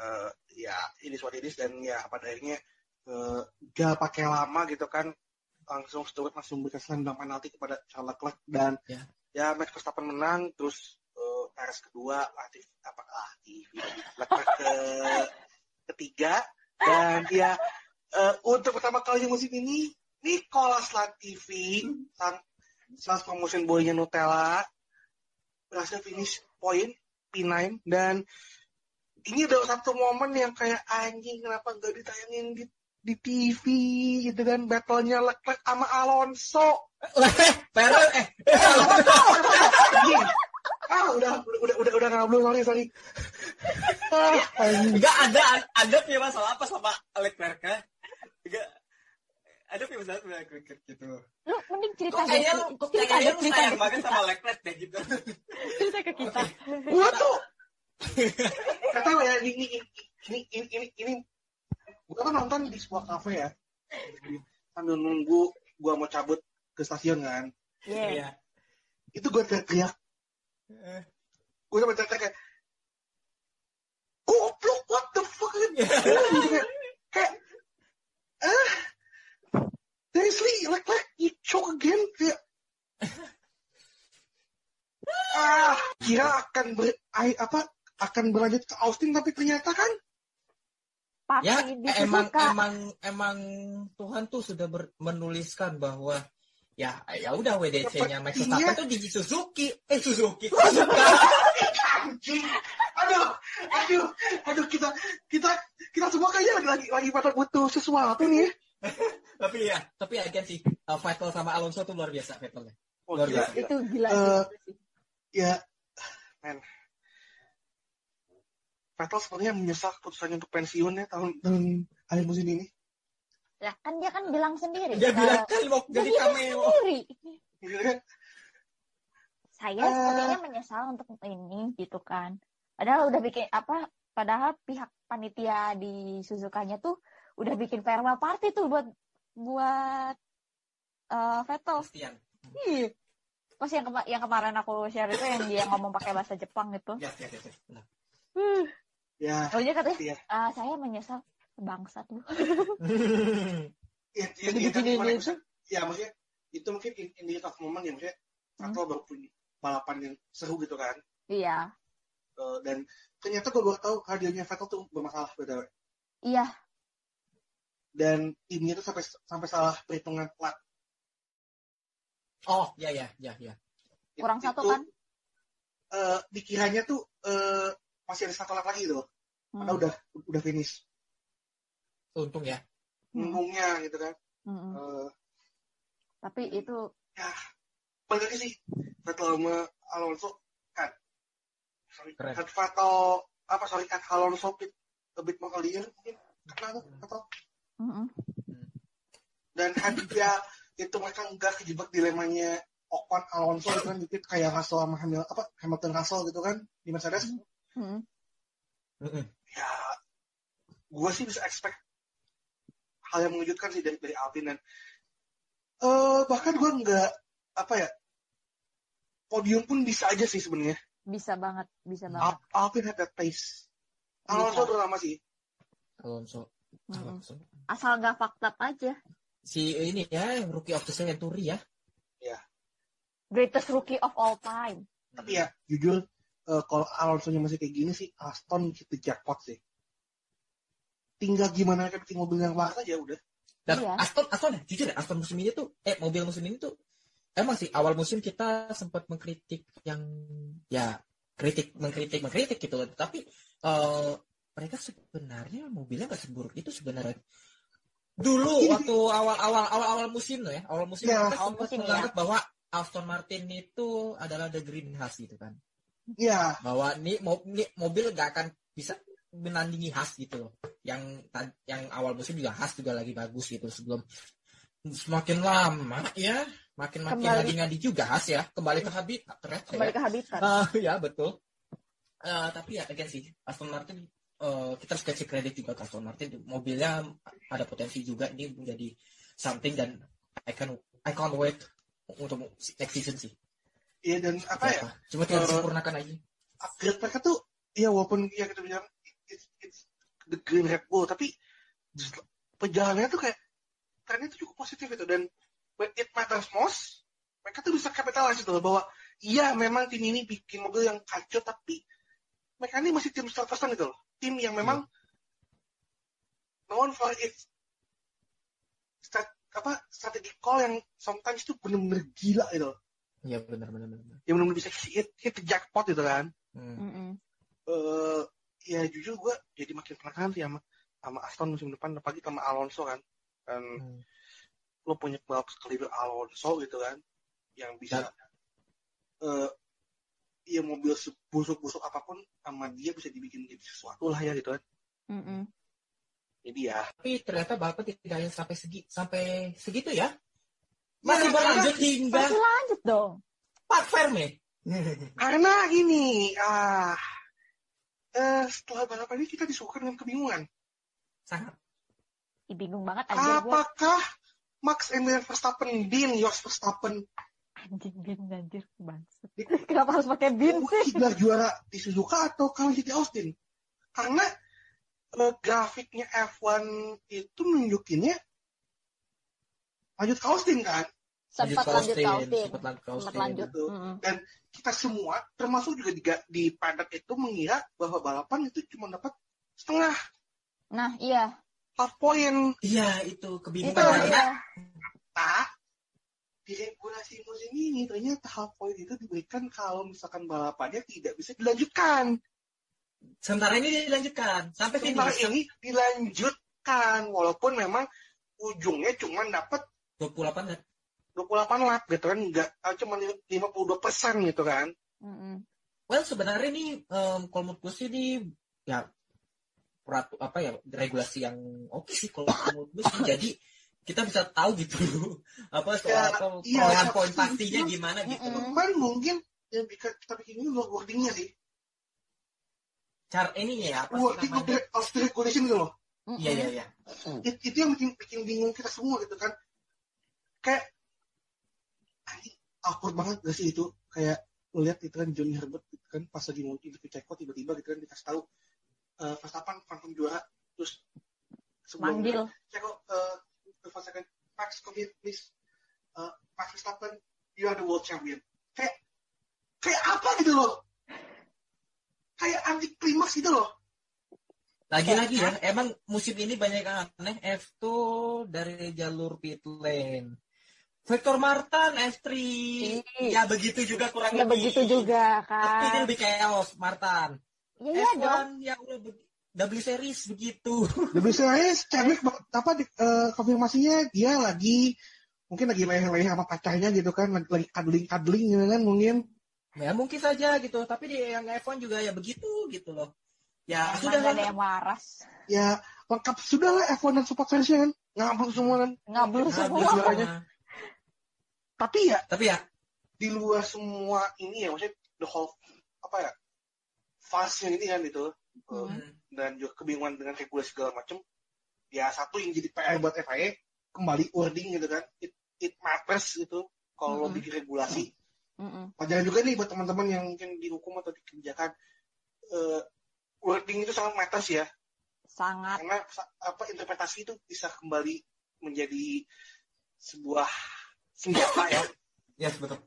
eh, ya ini what it is dan ya pada akhirnya eh, gak pakai lama gitu kan langsung Stewart langsung memberikan dunk penalti kepada Charles Leclerc dan Ya. ya Max Verstappen menang terus eh, Perez kedua Latif apa Latif Leclerc ke ketiga dan ya eh, untuk pertama kalinya musim ini Nicolas Latifi sang sales promotion boynya Nutella berhasil finish poin P9 dan ini ada satu momen yang kayak anjing kenapa nggak ditayangin di di TV gitu kan battle-nya Leclerc sama Alonso. (laughs) Perez eh anjing ah udah udah udah udah ngobrol sorry sorry (laughs) ah, anjing. Enggak ada ada punya masalah apa sama Leclerc ya? Enggak ada punya masalah sama Leclerc gitu. Lu mending cerita Kok kayaknya deh. kok Cerita kayaknya lu cerita sayang banget sama Leclerc deh gitu. (laughs) Cerita ke kita. gua tuh nggak tahu ya ini ini ini ini ini, gua kan nonton di sebuah kafe ya sambil nunggu gua mau cabut ke stasiun kan Iya. Iya. itu gua teriak. Gue sama teriak kayak goblok what the fuck? (laughs) Kayak kayak ah seriously like like you choke again? Kayak (laughs) ah kira akan ber ai- apa akan berlanjut ke Austin tapi ternyata kan? Papi Ya, emang emang emang Tuhan tuh sudah ber- menuliskan bahwa ya ya udah WDC-nya Max Verstappen tuh di Suzuki. Eh Suzuki. anjing aduh aduh aduh kita kita kita semua kayaknya lagi lagi, lagi pada butuh sesuatu nih ya. tapi ya, tapi again sih uh, Vettel sama Alonso tuh luar biasa Vettelnya. oh, Luar gila, biasa. Itu gila sih. ya men Vettel sebenarnya menyesal keputusannya untuk pensiun ya tahun tahun akhir musim ini Lah kan dia kan bilang sendiri. Dia bilang kan mau jadi cameo. sendiri. Saya Eh. sepertinya menyesal untuk ini gitu kan. Padahal udah bikin apa? Padahal pihak panitia di Suzukanya tuh udah bikin farewell party tuh buat buat eh Vettel. Iya. Pas yang kema- yang kemarin aku share itu yang dia ngomong pakai bahasa Jepang gitu. Ya, ya, ya, ya. Hmm. ya Oh dia katanya, Iya. "Ah, saya menyesal bangsat lu. ya, ya, Jadi ya, kan begini gimana, itu. maksudnya, ya maksudnya itu mungkin in, in the heat of moment ya maksudnya Vettel baru punya balapan yang seru gitu kan Iya. Eh, dan ternyata gue baru tahu radionya Vettel tuh bermasalah btw Iya. dan timnya tuh sampai sampai salah perhitungan plat Oh, ya ya ya ya. Kurang Itu, satu kan? eh, dikiranya tuh eh, masih ada satu lap lagi tuh Hmm. karena udah udah finish Untung ya. Hmm. untungnya gitu kan Mm-mm. Eh, Tapi itu balik lagi sih Vettel sama Alonso kan sorry Keren. kan Vettel apa sorry kan Alonso bit more earlier mungkin karena tuh Vettel Mm-mm. dan kan dia itu mereka nggak kejebak dilemanya Ocon Alonso itu kan dikit kayak Russell sama Hamilton apa Hamilton Russell gitu kan di Mercedes. Mm-mm. ya gue sih bisa expect hal yang mengejutkan sih dari dari Alvin dan eh bahkan gue nggak apa ya podium pun bisa aja sih sebenarnya Bisa banget, bisa banget. Al- Alvin had that pace Alonso lama sih Alonso. Alonso. Asal nggak fakta aja. Si ini ya, rookie of the century ya. Greatest rookie of all time. tapi ya jujur eh, kalau Alonso nya masih kayak gini sih Aston gitu jackpot sih tinggal gimana kan bikin mobil yang lawas aja udah Dan Iya. Aston, Aston ya, jujur ya, Aston musim ini tuh, eh mobil musim ini tuh, emang sih awal musim kita sempat mengkritik yang, ya kritik, mengkritik, mengkritik gitu loh. Tapi eh, mereka sebenarnya mobilnya nggak seburuk itu sebenarnya. Dulu waktu awal-awal awal-awal musim loh ya, awal musim Ya. kita Awal sempat musim, ya. menganggap bahwa Aston Martin itu adalah the green Haas gitu kan. Iya, Bahwa nih, mo- nih mobil gak akan bisa menandingi Haas gitu loh. Yang yang awal musim juga Haas juga lagi bagus gitu sebelum semakin lama ya, makin makin Kembali. ngadi-ngadi juga Haas ya, kembali ke habitat ternyata ya. Kembali ke habitat. Ah, ya betul. Eh, tapi ya again sih Aston Martin eh, kita harus kasih kredit juga ke Aston Martin mobilnya ada potensi juga ini menjadi something dan I can I can't wait untuk next season sih. iya dan apa ya? Cuma tinggal Eh, disempurnakan aja. upgrade mereka tuh ya walaupun ya kita bilang the green Red Bull tapi perjalanannya tuh kayak trennya tuh cukup positif itu. Dan when it matters most mereka tuh bisa capitalize itu loh bahwa iya memang tim ini bikin mobil yang kacau tapi mereka ini masih tim 100% gitu loh. Tim yang memang known for its strat, apa strategi call yang sometimes tuh bener-bener gila gitu loh. Iya benar benar benar. yang bener-bener bisa hit, hit the jackpot gitu kan. Hmm. Mm-mm. Ya jujur gue jadi makin penasaran sih sama sama Aston musim depan apalagi sama Alonso kan kan Hmm. lo punya balap sekaliber Alonso gitu kan yang bisa eh ya mobil sebusuk-busuk apa pun sama dia bisa dibikin jadi sesuatu lah ya gitu kan Mm-mm. jadi ya Tapi ternyata bapak tidak hanya sampai segi sampai segitu ya. Ya, Masih karena- berlanjut hingga Masih lanjut dong. Park Ferme. karena ini ah eh setelah balapan ini kita disuguhkan dengan kebingungan Sangat. Bingung banget anjir gue. apakah Max Emil Verstappen Bin Jos Verstappen Anjing bin anjir bangsat. (laughs) Kenapa harus pakai bin sih? gelar juara di Suzuka atau kalau di Austin karena eh, grafiknya F1 itu nunjukinnya lanjut ke Austin kan Sempat lanjut ke Austin. Sempat lanjut lanjut. Gitu. Mm-mm. kita semua termasuk juga di, di paddock itu mengira bahwa balapan itu cuma dapat setengah Nah, iya. half point Iya itu Itu kebingungan iya. tak di regulasi musim ini ternyata half point itu diberikan kalau misalkan balapannya tidak bisa dilanjutkan sementara ini dilanjutkan sampai sementara finish ini dilanjutkan walaupun memang ujungnya cuma dapat 28 kan. 28 lap gitu kan nggak ah, cuma 52 persen gitu kan. Well sebenarnya ini em, kalau menurut gue sih ini ya peratu apa ya regulasi yang oke sih kalau menurut gue sih. jadi kita bisa tahu gitu (laughs) apa soal Ya, apa iya, perolehan iya. poin pastinya gimana gitu. Cuman mungkin yang bikin kita bikin ini wordingnya sih. Cara ini ya apa sih wording of namanya of the regulation gitu loh. Iya iya iya. It- itu yang bikin bikin bingung kita semua gitu kan. Kayak awkward banget gak sih itu? Kayak lihat itu kan Johnny Herbert gitu kan pas lagi mau interview Ceko tiba-tiba gitu kan dikasih tahu eh Verstappen phantom juara terus sebelum Manggil. Ceko eh uh, second Max come here please Eh, Max Verstappen you are the world champion. Kayak kayak apa gitu loh? Kayak anti klimaks gitu loh. Lagi-lagi ya emang musim ini banyak yang aneh F2 dari jalur pit lane Victor Martin F3 ya begitu juga kurang Ya lebih. begitu juga tapi ini kan. lebih chaos Martin. Ya iya dong. F1 yang udah be- W series begitu. (laughs) Lebih serius, Chadwick apa di, eh, konfirmasinya dia lagi mungkin lagi leleh-leleh sama pacarnya gitu kan, lagi, cuddling-cuddling gitu kan mungkin. ya mungkin saja gitu. Tapi di yang F1 juga ya begitu gitu loh. Ya Emang sudah gak ada yang waras. Ya lengkap. Sudah lah F1 dan support versi kan, ngabur semua kan. Habis semua. Tapi ya tapi ya di luar semua ini ya maksudnya the whole apa ya fase ini kan eh, hmm, dan juga kebingungan dengan regulasi segala macam. Ya satu yang jadi PR buat FIA kembali wording gitu kan, it, it matters gitu kalau lo Mm-mm. bikin regulasi. Mm-mm. pelajaran juga nih buat teman-teman yang mungkin dihukum atau dikebijakan eh wording itu sangat matters ya Sangat. karena apa interpretasi itu bisa kembali menjadi sebuah senjata ya ya betul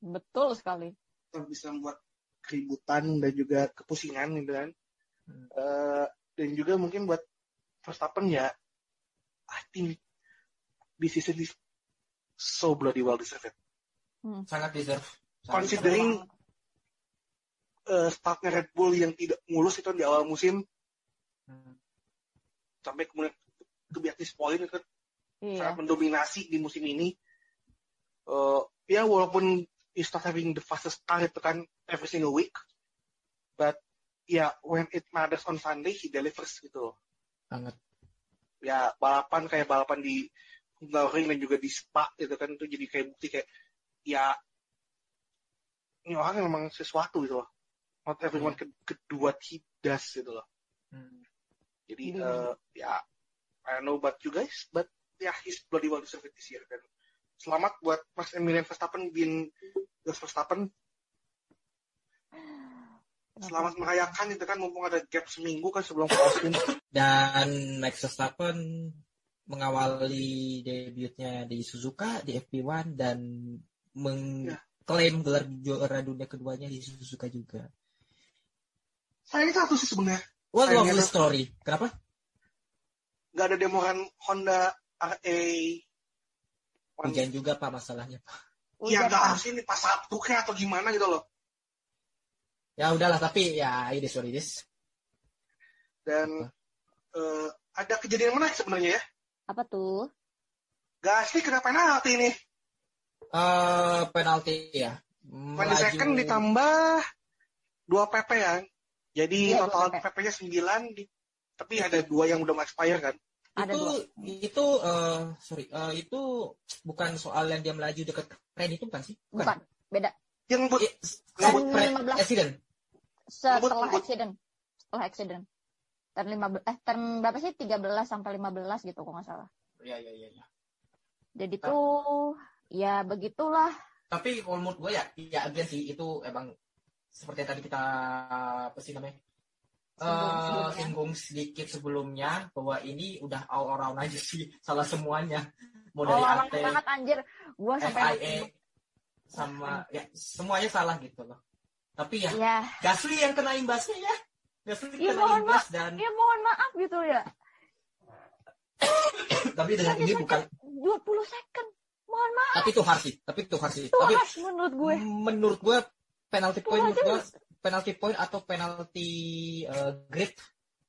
Betul sekali. yang bisa membuat keributan dan juga kepusingan gitu kan Hmm. Eh, dan juga mungkin buat Verstappen ya I think this is so bloody well deserved sangat deserve Sangat Considering- Eh, startnya Red Bull yang tidak mulus itu di awal musim. Hmm. sampai kemudian ke Beatrice Point itu Iya. sangat mendominasi di musim ini. Eh, ya walaupun he's not having the fastest car itu kan every single week, but ya when it matters on Sunday he delivers gitu loh. Banget. Ya balapan kayak balapan di Hungaroring dan juga di Spa itu kan itu jadi kayak bukti kayak ya ini orang memang sesuatu gitu loh. Not everyone could, could do what he does gitu loh. Hmm. Jadi Iya. eh, ya I don't know about you guys, but ya he's bloody well deserved this year. Dan selamat buat Mas Emilian Verstappen bin Max Verstappen. Selamat merayakan itu kan mumpung ada gap seminggu kan sebelum Austin. Dan Max Verstappen mengawali debutnya di Suzuka di FP1 dan mengklaim gelar juara dunia keduanya di Suzuka juga. Sayangnya satu sih sebenarnya What lovely tuh- story. Kenapa? nggak ada demoran Honda RA. Hujan juga Pak masalahnya. Iya Hujan, nggak Pak. harus ini pas Sabtu kayak atau gimana gitu loh. Ya udahlah tapi ya ini what it is. Dan eh, ada kejadian menarik sebenarnya ya. Apa tuh? Gasly kena penalti nih. Eh penalti ya. 20 second ditambah 2 PP ya. Jadi Iya, total 2 PP. PP-nya 9 di, tapi ada dua yang udah expire kan. Ada itu dua. itu eh, sorry eh, itu bukan soal yang dia melaju dekat kren itu bukan sih? Bukan. Beda. Yang buat Iya, pre- 15. accident. Setelah Ngebut, accident. Setelah accident. Turn 15, eh, turn berapa sih? 13 sampai 15 gitu kok nggak salah. Iya iya iya. iya. Jadi tuh, ya begitulah. Tapi kalau menurut gue ya, ya again sih itu emang seperti yang tadi kita apa sih namanya? Singgung Eh, singgung sedikit sebelumnya bahwa ini udah all around aja sih (laughs) salah semuanya mau Oh, dari orang AT, banget anjir. Gua sampai FIA sama ya semuanya salah gitu loh. Tapi ya Ya, Gasly yang kena imbasnya ya. Gasly Ya, kena mohon imbas dan ya mohon maaf gitu ya. (coughs) tapi dengan ini bukan 20 second. Mohon maaf. tapi itu harsh sih, tapi itu sih. Itu Tapi harsh menurut gue. menurut gue penalti point menurut gue penalti point atau penalti eh, grid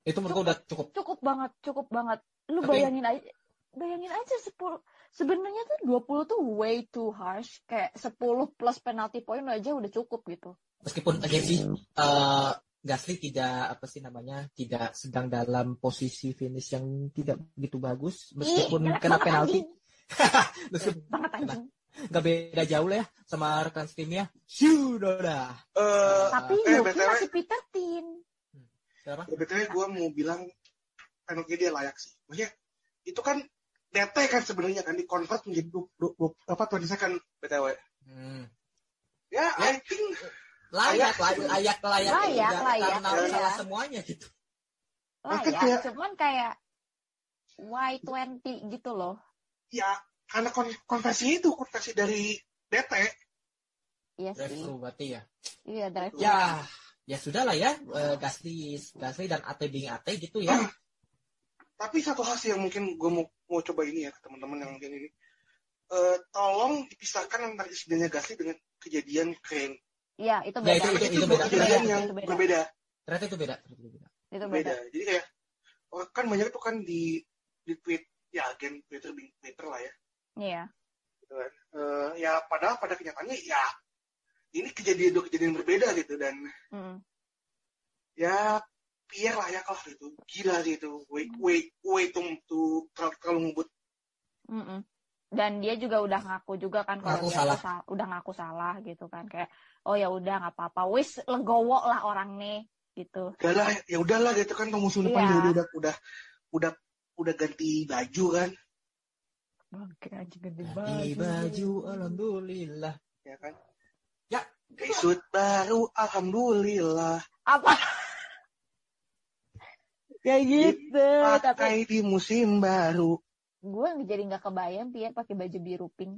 itu menurut gue udah cukup. Cukup banget, cukup banget. Lu Tapi- bayangin aja, bayangin aja 10 sebenarnya tuh 20 tuh way too harsh. Kayak 10 plus penalty point aja udah cukup gitu. Meskipun aja sih eh, Gasly tidak apa sih namanya tidak sedang dalam posisi finish yang tidak begitu bagus meskipun Ih, kena penalti (laughs) meskipun Banget anjing. Nggak beda jauh lah ya sama rekan timnya. Sudah dah. eh Tapi eh, Yuki BTW. masih Peter Tin. Siapa? ya, BTW gue mau bilang penalti dia layak sih. Maksudnya itu kan DT kan sebenarnya kan di convert menjadi 20, 20, apa 20 second BTW. Hmm. Ya, Ya. I think layak layak layak layak Layak, layak, karena layak. salah semuanya gitu Lah Maka ya, kayak- cuman kayak Y20 gitu loh. ya karena kon konversi itu konversi dari DT Iya drive thru berarti ya Iya, drive ya ya sudah lah ya eh, Gasly Gasly dan AT being AT gitu ya Tapi satu hal sih yang mungkin gue mau mau coba ini ya ke teman-teman yang mungkin ini. Eh, tolong dipisahkan antara insidennya Gasly dengan kejadian Crane. Iya, itu Ya, beda. itu- itu itu, dua beda. kejadian Itu yang beda. berbeda. ternyata itu beda ternyata itu beda Itu Beda. beda. Jadi kayak oh, kan banyak tuh kan di di tweet ya agen Twitter Twitter lah ya. Iya. Gitu kan. Eh, ya padahal pada kenyataannya ya ini kejadian dua kejadian berbeda gitu dan Mm. ya Pierre layak lah gitu. Gila sih itu. Way way way to, to terlalu, terlalu ngebut. Mm-mm. Dan dia juga udah ngaku juga kan kalau Ngaku dia salah. sal- udah ngaku salah gitu kan kayak oh ya udah nggak apa-apa wis legowo lah orang nih gitu. Udah lah, ya udahlah gitu kan musuh depan Iya. juga udah udah udah udah ganti baju kan Bangke aja ganti di baju alhamdulillah ya kan Ya. Gesut baru alhamdulillah Apa? (laughs) Kayak gitu. Tapi pakai di musim baru gue jadi nggak kebayang Pierre pakai baju biru pink.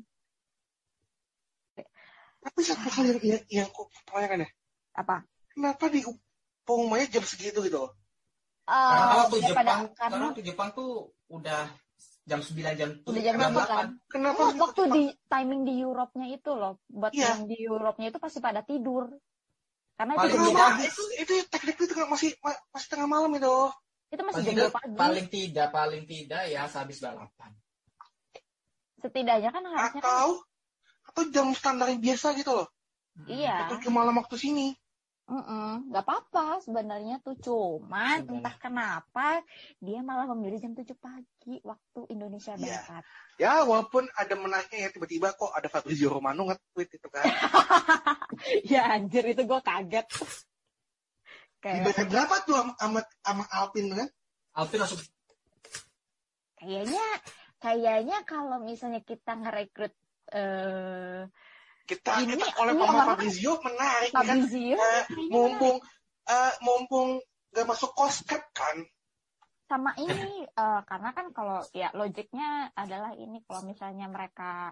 tapi satu hal yang yang, yang aku pertanyakan ya Apa? kenapa di pengumumannya jam segitu gitu loh karena Eh, waktu daripada- Jepang karena karena waktu Jepang tuh udah jam 9 jam udah jam jam 7 kan. kenapa Oh, waktu di timing di Europe-nya itu loh, buat Iya. yang di Europe-nya itu pasti pada tidur. Karena itu Paling malam, pagi. itu itu teknik itu masih ma- masih tengah malam itu Itu masih paling jam tidak, 2 pagi. paling tidak paling tidak ya sehabis balapan Setidaknya kan harusnya kan atau atau jam standar yang biasa gitu loh iya. atau cuma malam waktu sini Mm-mm, nggak apa-apa sebenarnya tuh cuman entah kenapa dia malah memilih jam 7 pagi waktu Indonesia Iya. Barat. ya walaupun ada menariknya ya tiba-tiba kok ada Fabrizio Romano nge-tweet itu kan (laughs) ya anjir itu gue kaget. Kayak berapa tuh sama sama, Alpin kan Alvin langsung kayaknya kayaknya kalau misalnya kita ngerekrut eh kita Ini- kita oleh orang- Fabrizio menarik kan Fabrizio Eh, kayaknya mumpung eh, mumpung gak masuk koskep kan sama ini eh, karena kan kalau ya logiknya adalah ini kalau misalnya mereka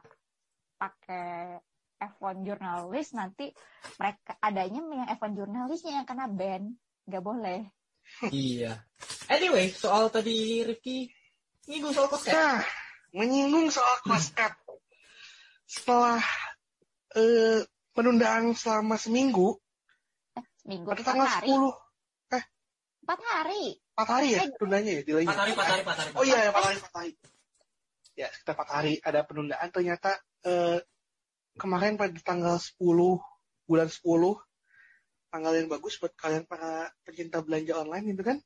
pakai F1 jurnalis nanti mereka adanya yang F1 jurnalisnya yang kena ban nggak boleh Iya. Anyway, soal tadi Rifki nyinggung soal kosket. Nah, menyinggung soal koskep. Setelah eh, penundaan selama seminggu, seminggu pada empat tanggal hari? 10, empat hari? 4 hari ya Eh, penundanya ya, delaynya. Empat hari, empat hari, empat hari. Oh iya, 4 hari, 4 hari. Ya, sekitar 4 hari ada penundaan. Ternyata eh, kemarin pada tanggal 10 bulan 10 tanggal yang bagus buat kalian para pecinta belanja online itu kan?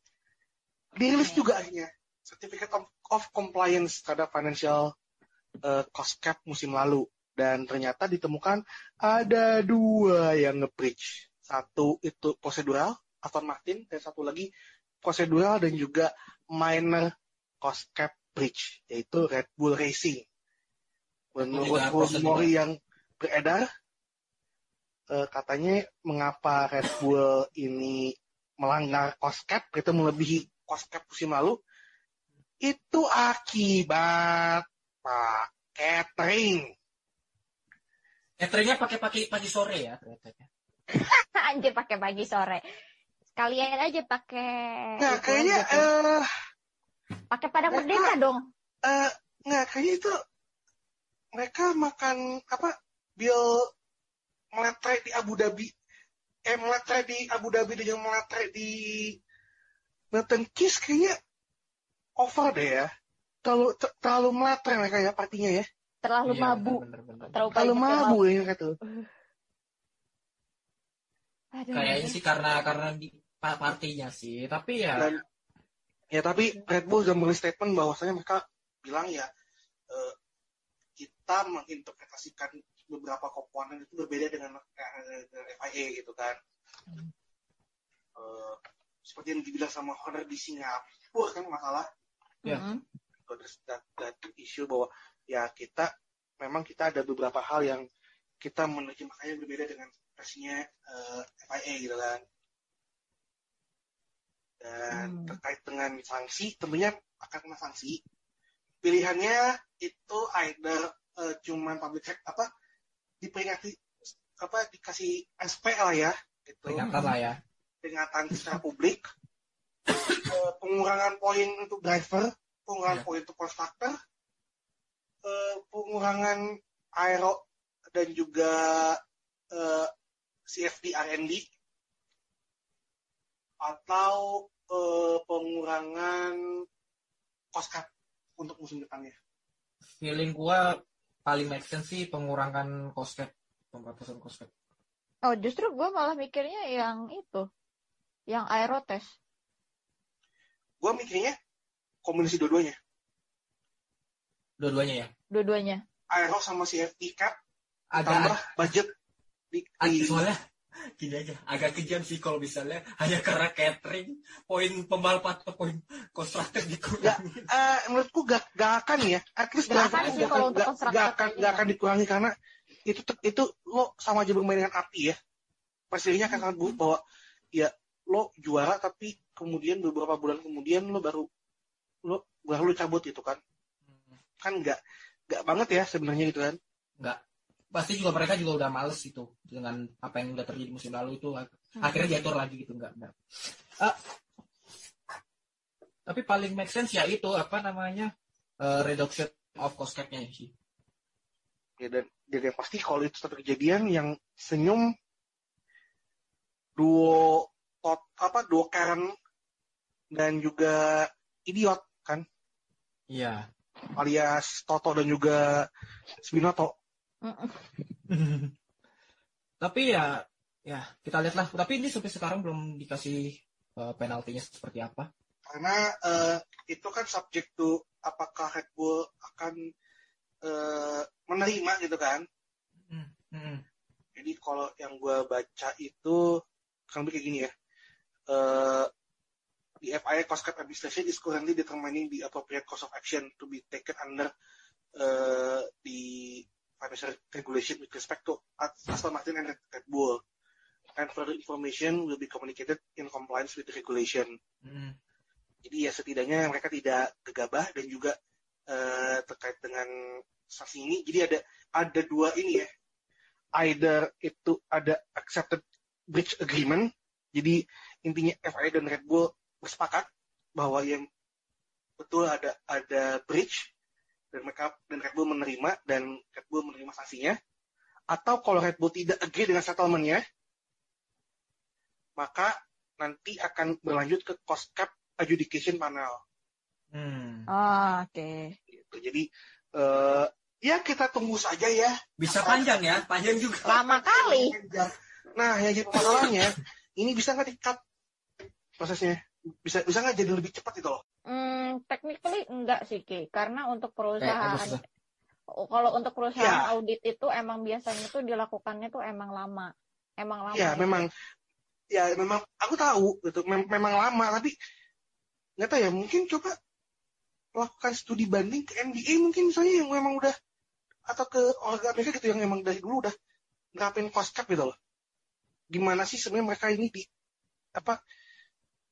Dirilis Oke. juga akhirnya. Certificate of, of Compliance terhadap financial eh, cost cap musim lalu dan ternyata ditemukan ada dua yang nge-breach. Satu itu prosedural Aston Martin dan satu lagi prosedural dan juga minor cost cap breach yaitu Red Bull Racing. Menurut rumor yang beredar eh, katanya mengapa Red Bull ini melanggar cost cap itu melebihi cost cap musim lalu itu akibat Pak catering Cateringnya pakai pakai pagi sore ya ternyata. (laughs) anjir pakai pagi sore. Sekalian aja pakai nah kayaknya tuh. eh pakai pada mereka- merdeka dong. eh nggak kayaknya itu mereka makan apa bil meletre di Abu Dhabi. Eh meletre di Abu Dhabi dengan meletre di Milton Keys kayaknya over deh ya. Terlalu ter- terlalu meletre mereka ya partinya ya terlalu Iya, mabuk bener, bener, bener. terlalu terlalu mabuk ya Aduh. Kayaknya sih karena karena di pa- partinya sih, tapi ya dan ya tapi Red Bull sudah merilis statement bahwasanya mereka bilang ya eh, kita menginterpretasikan beberapa komponen itu berbeda dengan, eh, dengan FIA gitu kan Eh, seperti yang dibilang sama Honor di Singapura kan masalah Ya. Mm-mm. dat, dat isu bahwa ya kita memang kita ada beberapa hal yang kita menerjemahkannya berbeda dengan versinya eh, FIA gitu kan dan Hmm. terkait dengan sanksi tentunya akan kena sanksi pilihannya itu either eh, cuman public health apa diperingati apa dikasih SP lah ya gitu peringatan lah ya. peringatan secara publik, eh, pengurangan poin untuk driver, pengurangan Ya. poin untuk konstruktor, eh, pengurangan aero dan juga eh, CFD R&D, atau eh, pengurangan cost cut untuk musim depannya. Feeling gua paling make sense sih pengurangan cost cap, pembatasan cost cap. Oh, justru gue malah mikirnya yang itu. Yang aerotest. Gue mikirnya kombinasi dua-duanya, Dua-duanya ya. Dua-duanya. aero sama CFD cap Agak tambah budget di, di soalnya gini aja, agak kejam sih kalau misalnya (laughs) hanya karena catering, poin pembalap atau poin konstruktor dikurangi. Eh, menurutku gak, gak akan ya. At least Gak gak, akan sih gak, kalau akan, untuk gak, gak akan, gak gitu. akan dikurangi karena itu itu lo sama aja bermain dengan api ya. Pastinya akan sangat buruk bahwa ya lo juara tapi kemudian beberapa bulan kemudian lo baru lo baru lo cabut gitu kan. Kan gak gak banget ya sebenarnya gitu kan. Enggak. Pasti juga mereka juga udah males itu dengan apa yang udah terjadi musim lalu itu Hmm. akhirnya diatur lagi gitu enggak enggak. Ah, tapi paling make sense ya itu apa namanya eh, reduction of cost cap-nya sih. Ya dan, dan yang pasti kalau itu satu kejadian yang senyum duo tot apa duo Karen dan juga idiot kan Iya. Alias Toto dan juga Spinoto. Tapi ya, ya kita lihatlah. Tapi ini sampai sekarang belum dikasih eh, penaltinya seperti apa. Karena eh, itu kan subject to apakah Red Bull akan eh, menerima gitu kan. Hmm, hmm. Jadi kalau yang gue baca itu kan kayak gini ya. Eh the FIA cost cap administration is currently determining the appropriate cost of action to be taken under uh, the financial regulation with respect to Aston Martin and Red Bull. And further information will be communicated in compliance with the regulation. Hmm. Jadi ya setidaknya mereka tidak gegabah dan juga eh, terkait dengan sanksi ini. Jadi ada ada dua ini ya. Either itu ada accepted breach agreement. Jadi intinya FIA dan Red Bull bersepakat bahwa yang betul ada ada breach dan mereka dan Red Bull menerima dan Red Bull menerima sanksinya. Atau kalau Red Bull tidak agree dengan settlementnya, maka nanti akan berlanjut ke cost cap adjudication panel. Hmm. Ah, oke. Gitu. Jadi eh, ya kita tunggu saja ya. Bisa panjang ya, panjang juga. Lama kali. Nah, yang jadi permasalahannya, ini bisa nggak di-cut prosesnya? Bisa bisa nggak jadi lebih cepat itu loh? Hmm, technically enggak sih, Ki. Karena untuk Eh, perusahaan. Oh, kalau untuk perusahaan Ya. audit itu emang biasanya tuh dilakukannya tuh emang lama. Emang lama. Ya, gitu. memang ya memang aku tahu gitu mem- memang lama tapi nggak tahu ya mungkin coba lakukan studi banding ke NBA mungkin misalnya yang memang udah atau ke olahraga Amerika gitu yang emang dari dulu udah nerapin cost cap gitu loh gimana sih sebenarnya mereka ini di apa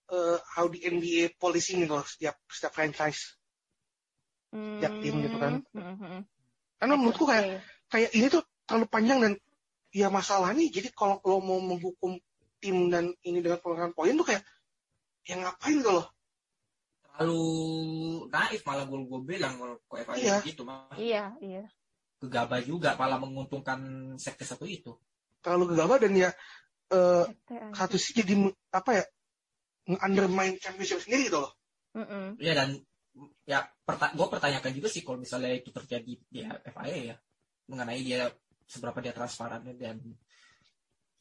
eh, how di NBA policy gitu loh setiap setiap franchise tiap tim gitu kan. Hmm, hmm, hmm. karena menurutku kayak kayak ini tuh terlalu panjang dan ya masalah nih jadi kalau lo mau menghukum tim dan ini dengan pengurangan poin tuh kayak ya ngapain gitu loh Terlalu naif malah gue gue bilang kalau kok FIA Iya. gitu mah Iya, iya. gegabah juga malah menguntungkan sektor satu itu. terlalu gegabah dan ya eh, aja. satu sih jadi apa ya undermine championship sendiri gitu loh. Iya dan ya perta gue pertanyakan juga sih kalau misalnya itu terjadi di FIA ya mengenai dia seberapa dia transparannya dan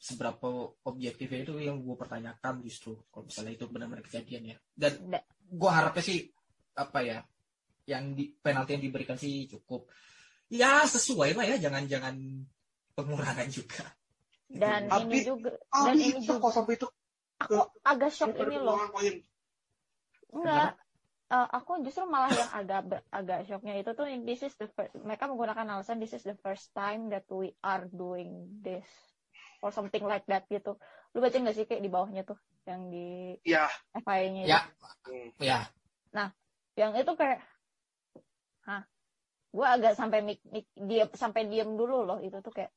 seberapa objektifnya itu yang gue pertanyakan justru kalau misalnya itu benar-benar kejadian ya. Dan Da- gue harapnya sih apa ya yang di penalti yang diberikan sih cukup. Ya sesuai lah ya jangan-jangan pengurangan juga. Dan Tapi- ini juga ah dan ini juga kok sampai itu aku agak shock ini loh. Enggak. Eh, aku justru malah yang agak ber- agak shocknya itu tuh this is the first, mereka menggunakan alasan this is the first time that we are doing this or something like that gitu. Lu baca nggak sih kayak di bawahnya tuh yang di ya FIA-nya ya hmm. ya yang itu kayak hah gue agak sampai mik, mik, dia sampai diem dulu loh itu tuh kayak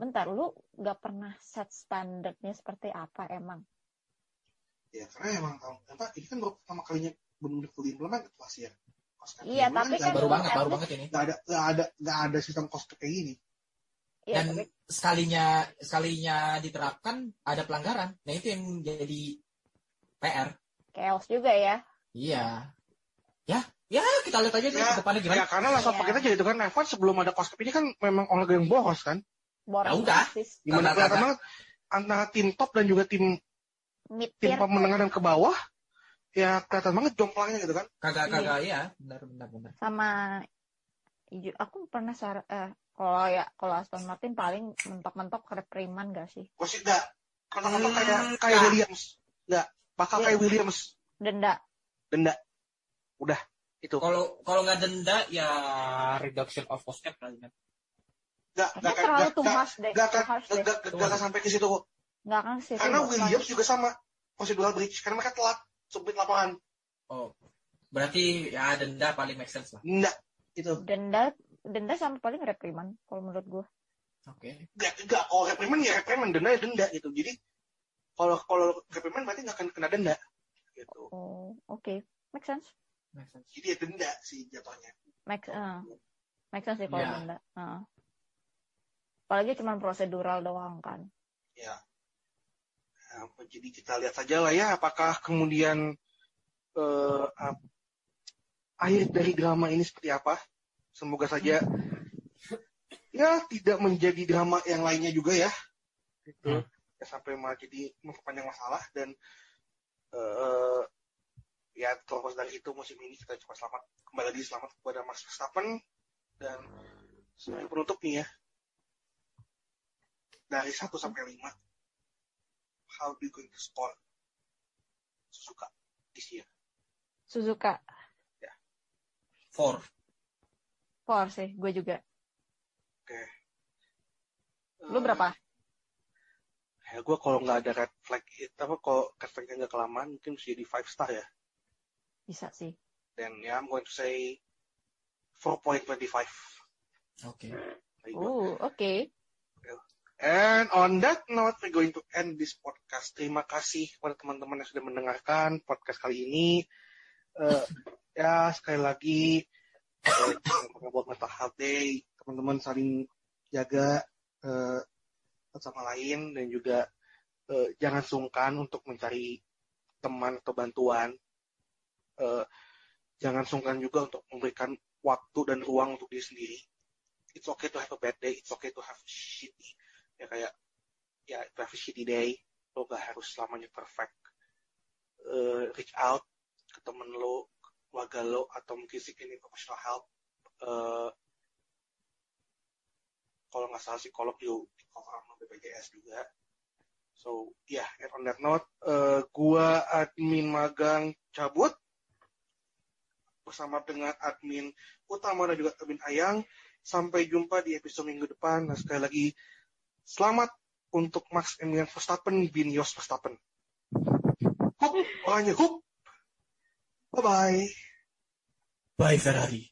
bentar lu nggak pernah set standarnya seperti apa emang? Ya karena emang apa ini kan baru pertama kalinya benar-benar full implementasi ya. Cost cap Iya, yang tapi mana, kan baru banget baru banget ini. Nggak ada nggak ada nggak ada sistem cost cap kayak gini. Iya, dan tapi sekalinya sekalinya diterapkan ada pelanggaran. Nah itu yang jadi PR chaos juga ya. Iya. Ya ya kita lihat aja Ya, ke depannya gimana. ya karena langsung Iya. pakai aja itu kan F1 sebelum ada cost cap ini kan memang olahraga yang boros kan boros Ya udah. Gimana kelihatan banget antara tim top dan juga tim mid tim tier menengah dan ke bawah ya kelihatan banget jomplangnya gitu kan. kagak Iya. kagak ya benar benar benar sama aku pernah sar eh kalau ya kalau Aston Martin paling mentok-mentok reprimand gak sih Gue sih enggak kata-kata Hmm, kayak kayak enggak. Williams. Enggak, bakal Iya. kayak Williams denda denda. Udah itu. kalau kalau nggak denda ya reduction of cost cap kali kan Enggak itu enggak terlalu enggak too harsh deh harsh deh enggak enggak akan sampai ke situ kok. nggak akan sih Karena Williams juga sama prosedural breach karena mereka telat submit lapangan. oh berarti ya denda paling make sense lah Enggak itu. denda denda sama paling reprimand kalau menurut gue oke Enggak enggak kalau reprimand ya reprimand denda ya denda gitu. Jadi kalau kalau reprimand berarti nggak akan kena denda gitu. oh oke make sense make sense Jadi ya denda sih jatuhnya. make eh, make sense sih kalau Iya. denda Heeh. Apalagi cuma prosedural doang kan Ya. Nah, jadi kita lihat saja lah ya apakah kemudian eh, ap- akhir dari drama ini seperti apa. Semoga saja ya tidak menjadi drama yang lainnya juga ya. Gitu. Hmm. Ya, sampai malah jadi memperpanjang masalah dan eh ya terlepas dari itu musim ini kita coba selamat kembali lagi selamat kepada Max Verstappen dan sebagai penutup nih ya dari 1 sampai 5 how do you going to score Suzuka this year Suzuka. Four. Four sih, gue juga. Lu Eh, berapa? ya gue kalau nggak ada red flag itu apa kalau red flagnya nggak kelamaan mungkin bisa jadi 5 star ya Bisa sih. dan ya I'm going to say 4.25 Oke. Go. Oh, oke. And on that note, we're going to end this podcast. Terima kasih kepada teman-teman yang sudah mendengarkan podcast kali ini. Eh, ya, sekali lagi, eh, buat mental health teman-teman saling jaga satu sama lain dan juga eh, jangan sungkan untuk mencari teman atau bantuan. Eh, jangan sungkan juga untuk memberikan waktu dan ruang untuk diri sendiri. It's okay to have a bad day. It's okay to have shitty ya kayak ya shitty day lo gak harus selamanya perfect. Eh, reach out ke temen lo keluarga lo atau mungkin seeking professional help. Eh, kalau nggak salah psikolog juga di cover BPJS juga. So ya yeah, and on that note eh, gua admin magang cabut. Bersama dengan admin utama dan juga admin ayang. Sampai jumpa di episode minggu depan. Nah sekali lagi Selamat untuk Max Emilian Verstappen bin Jos Verstappen. Hup, orangnya hup. Bye-bye. Bye Ferrari.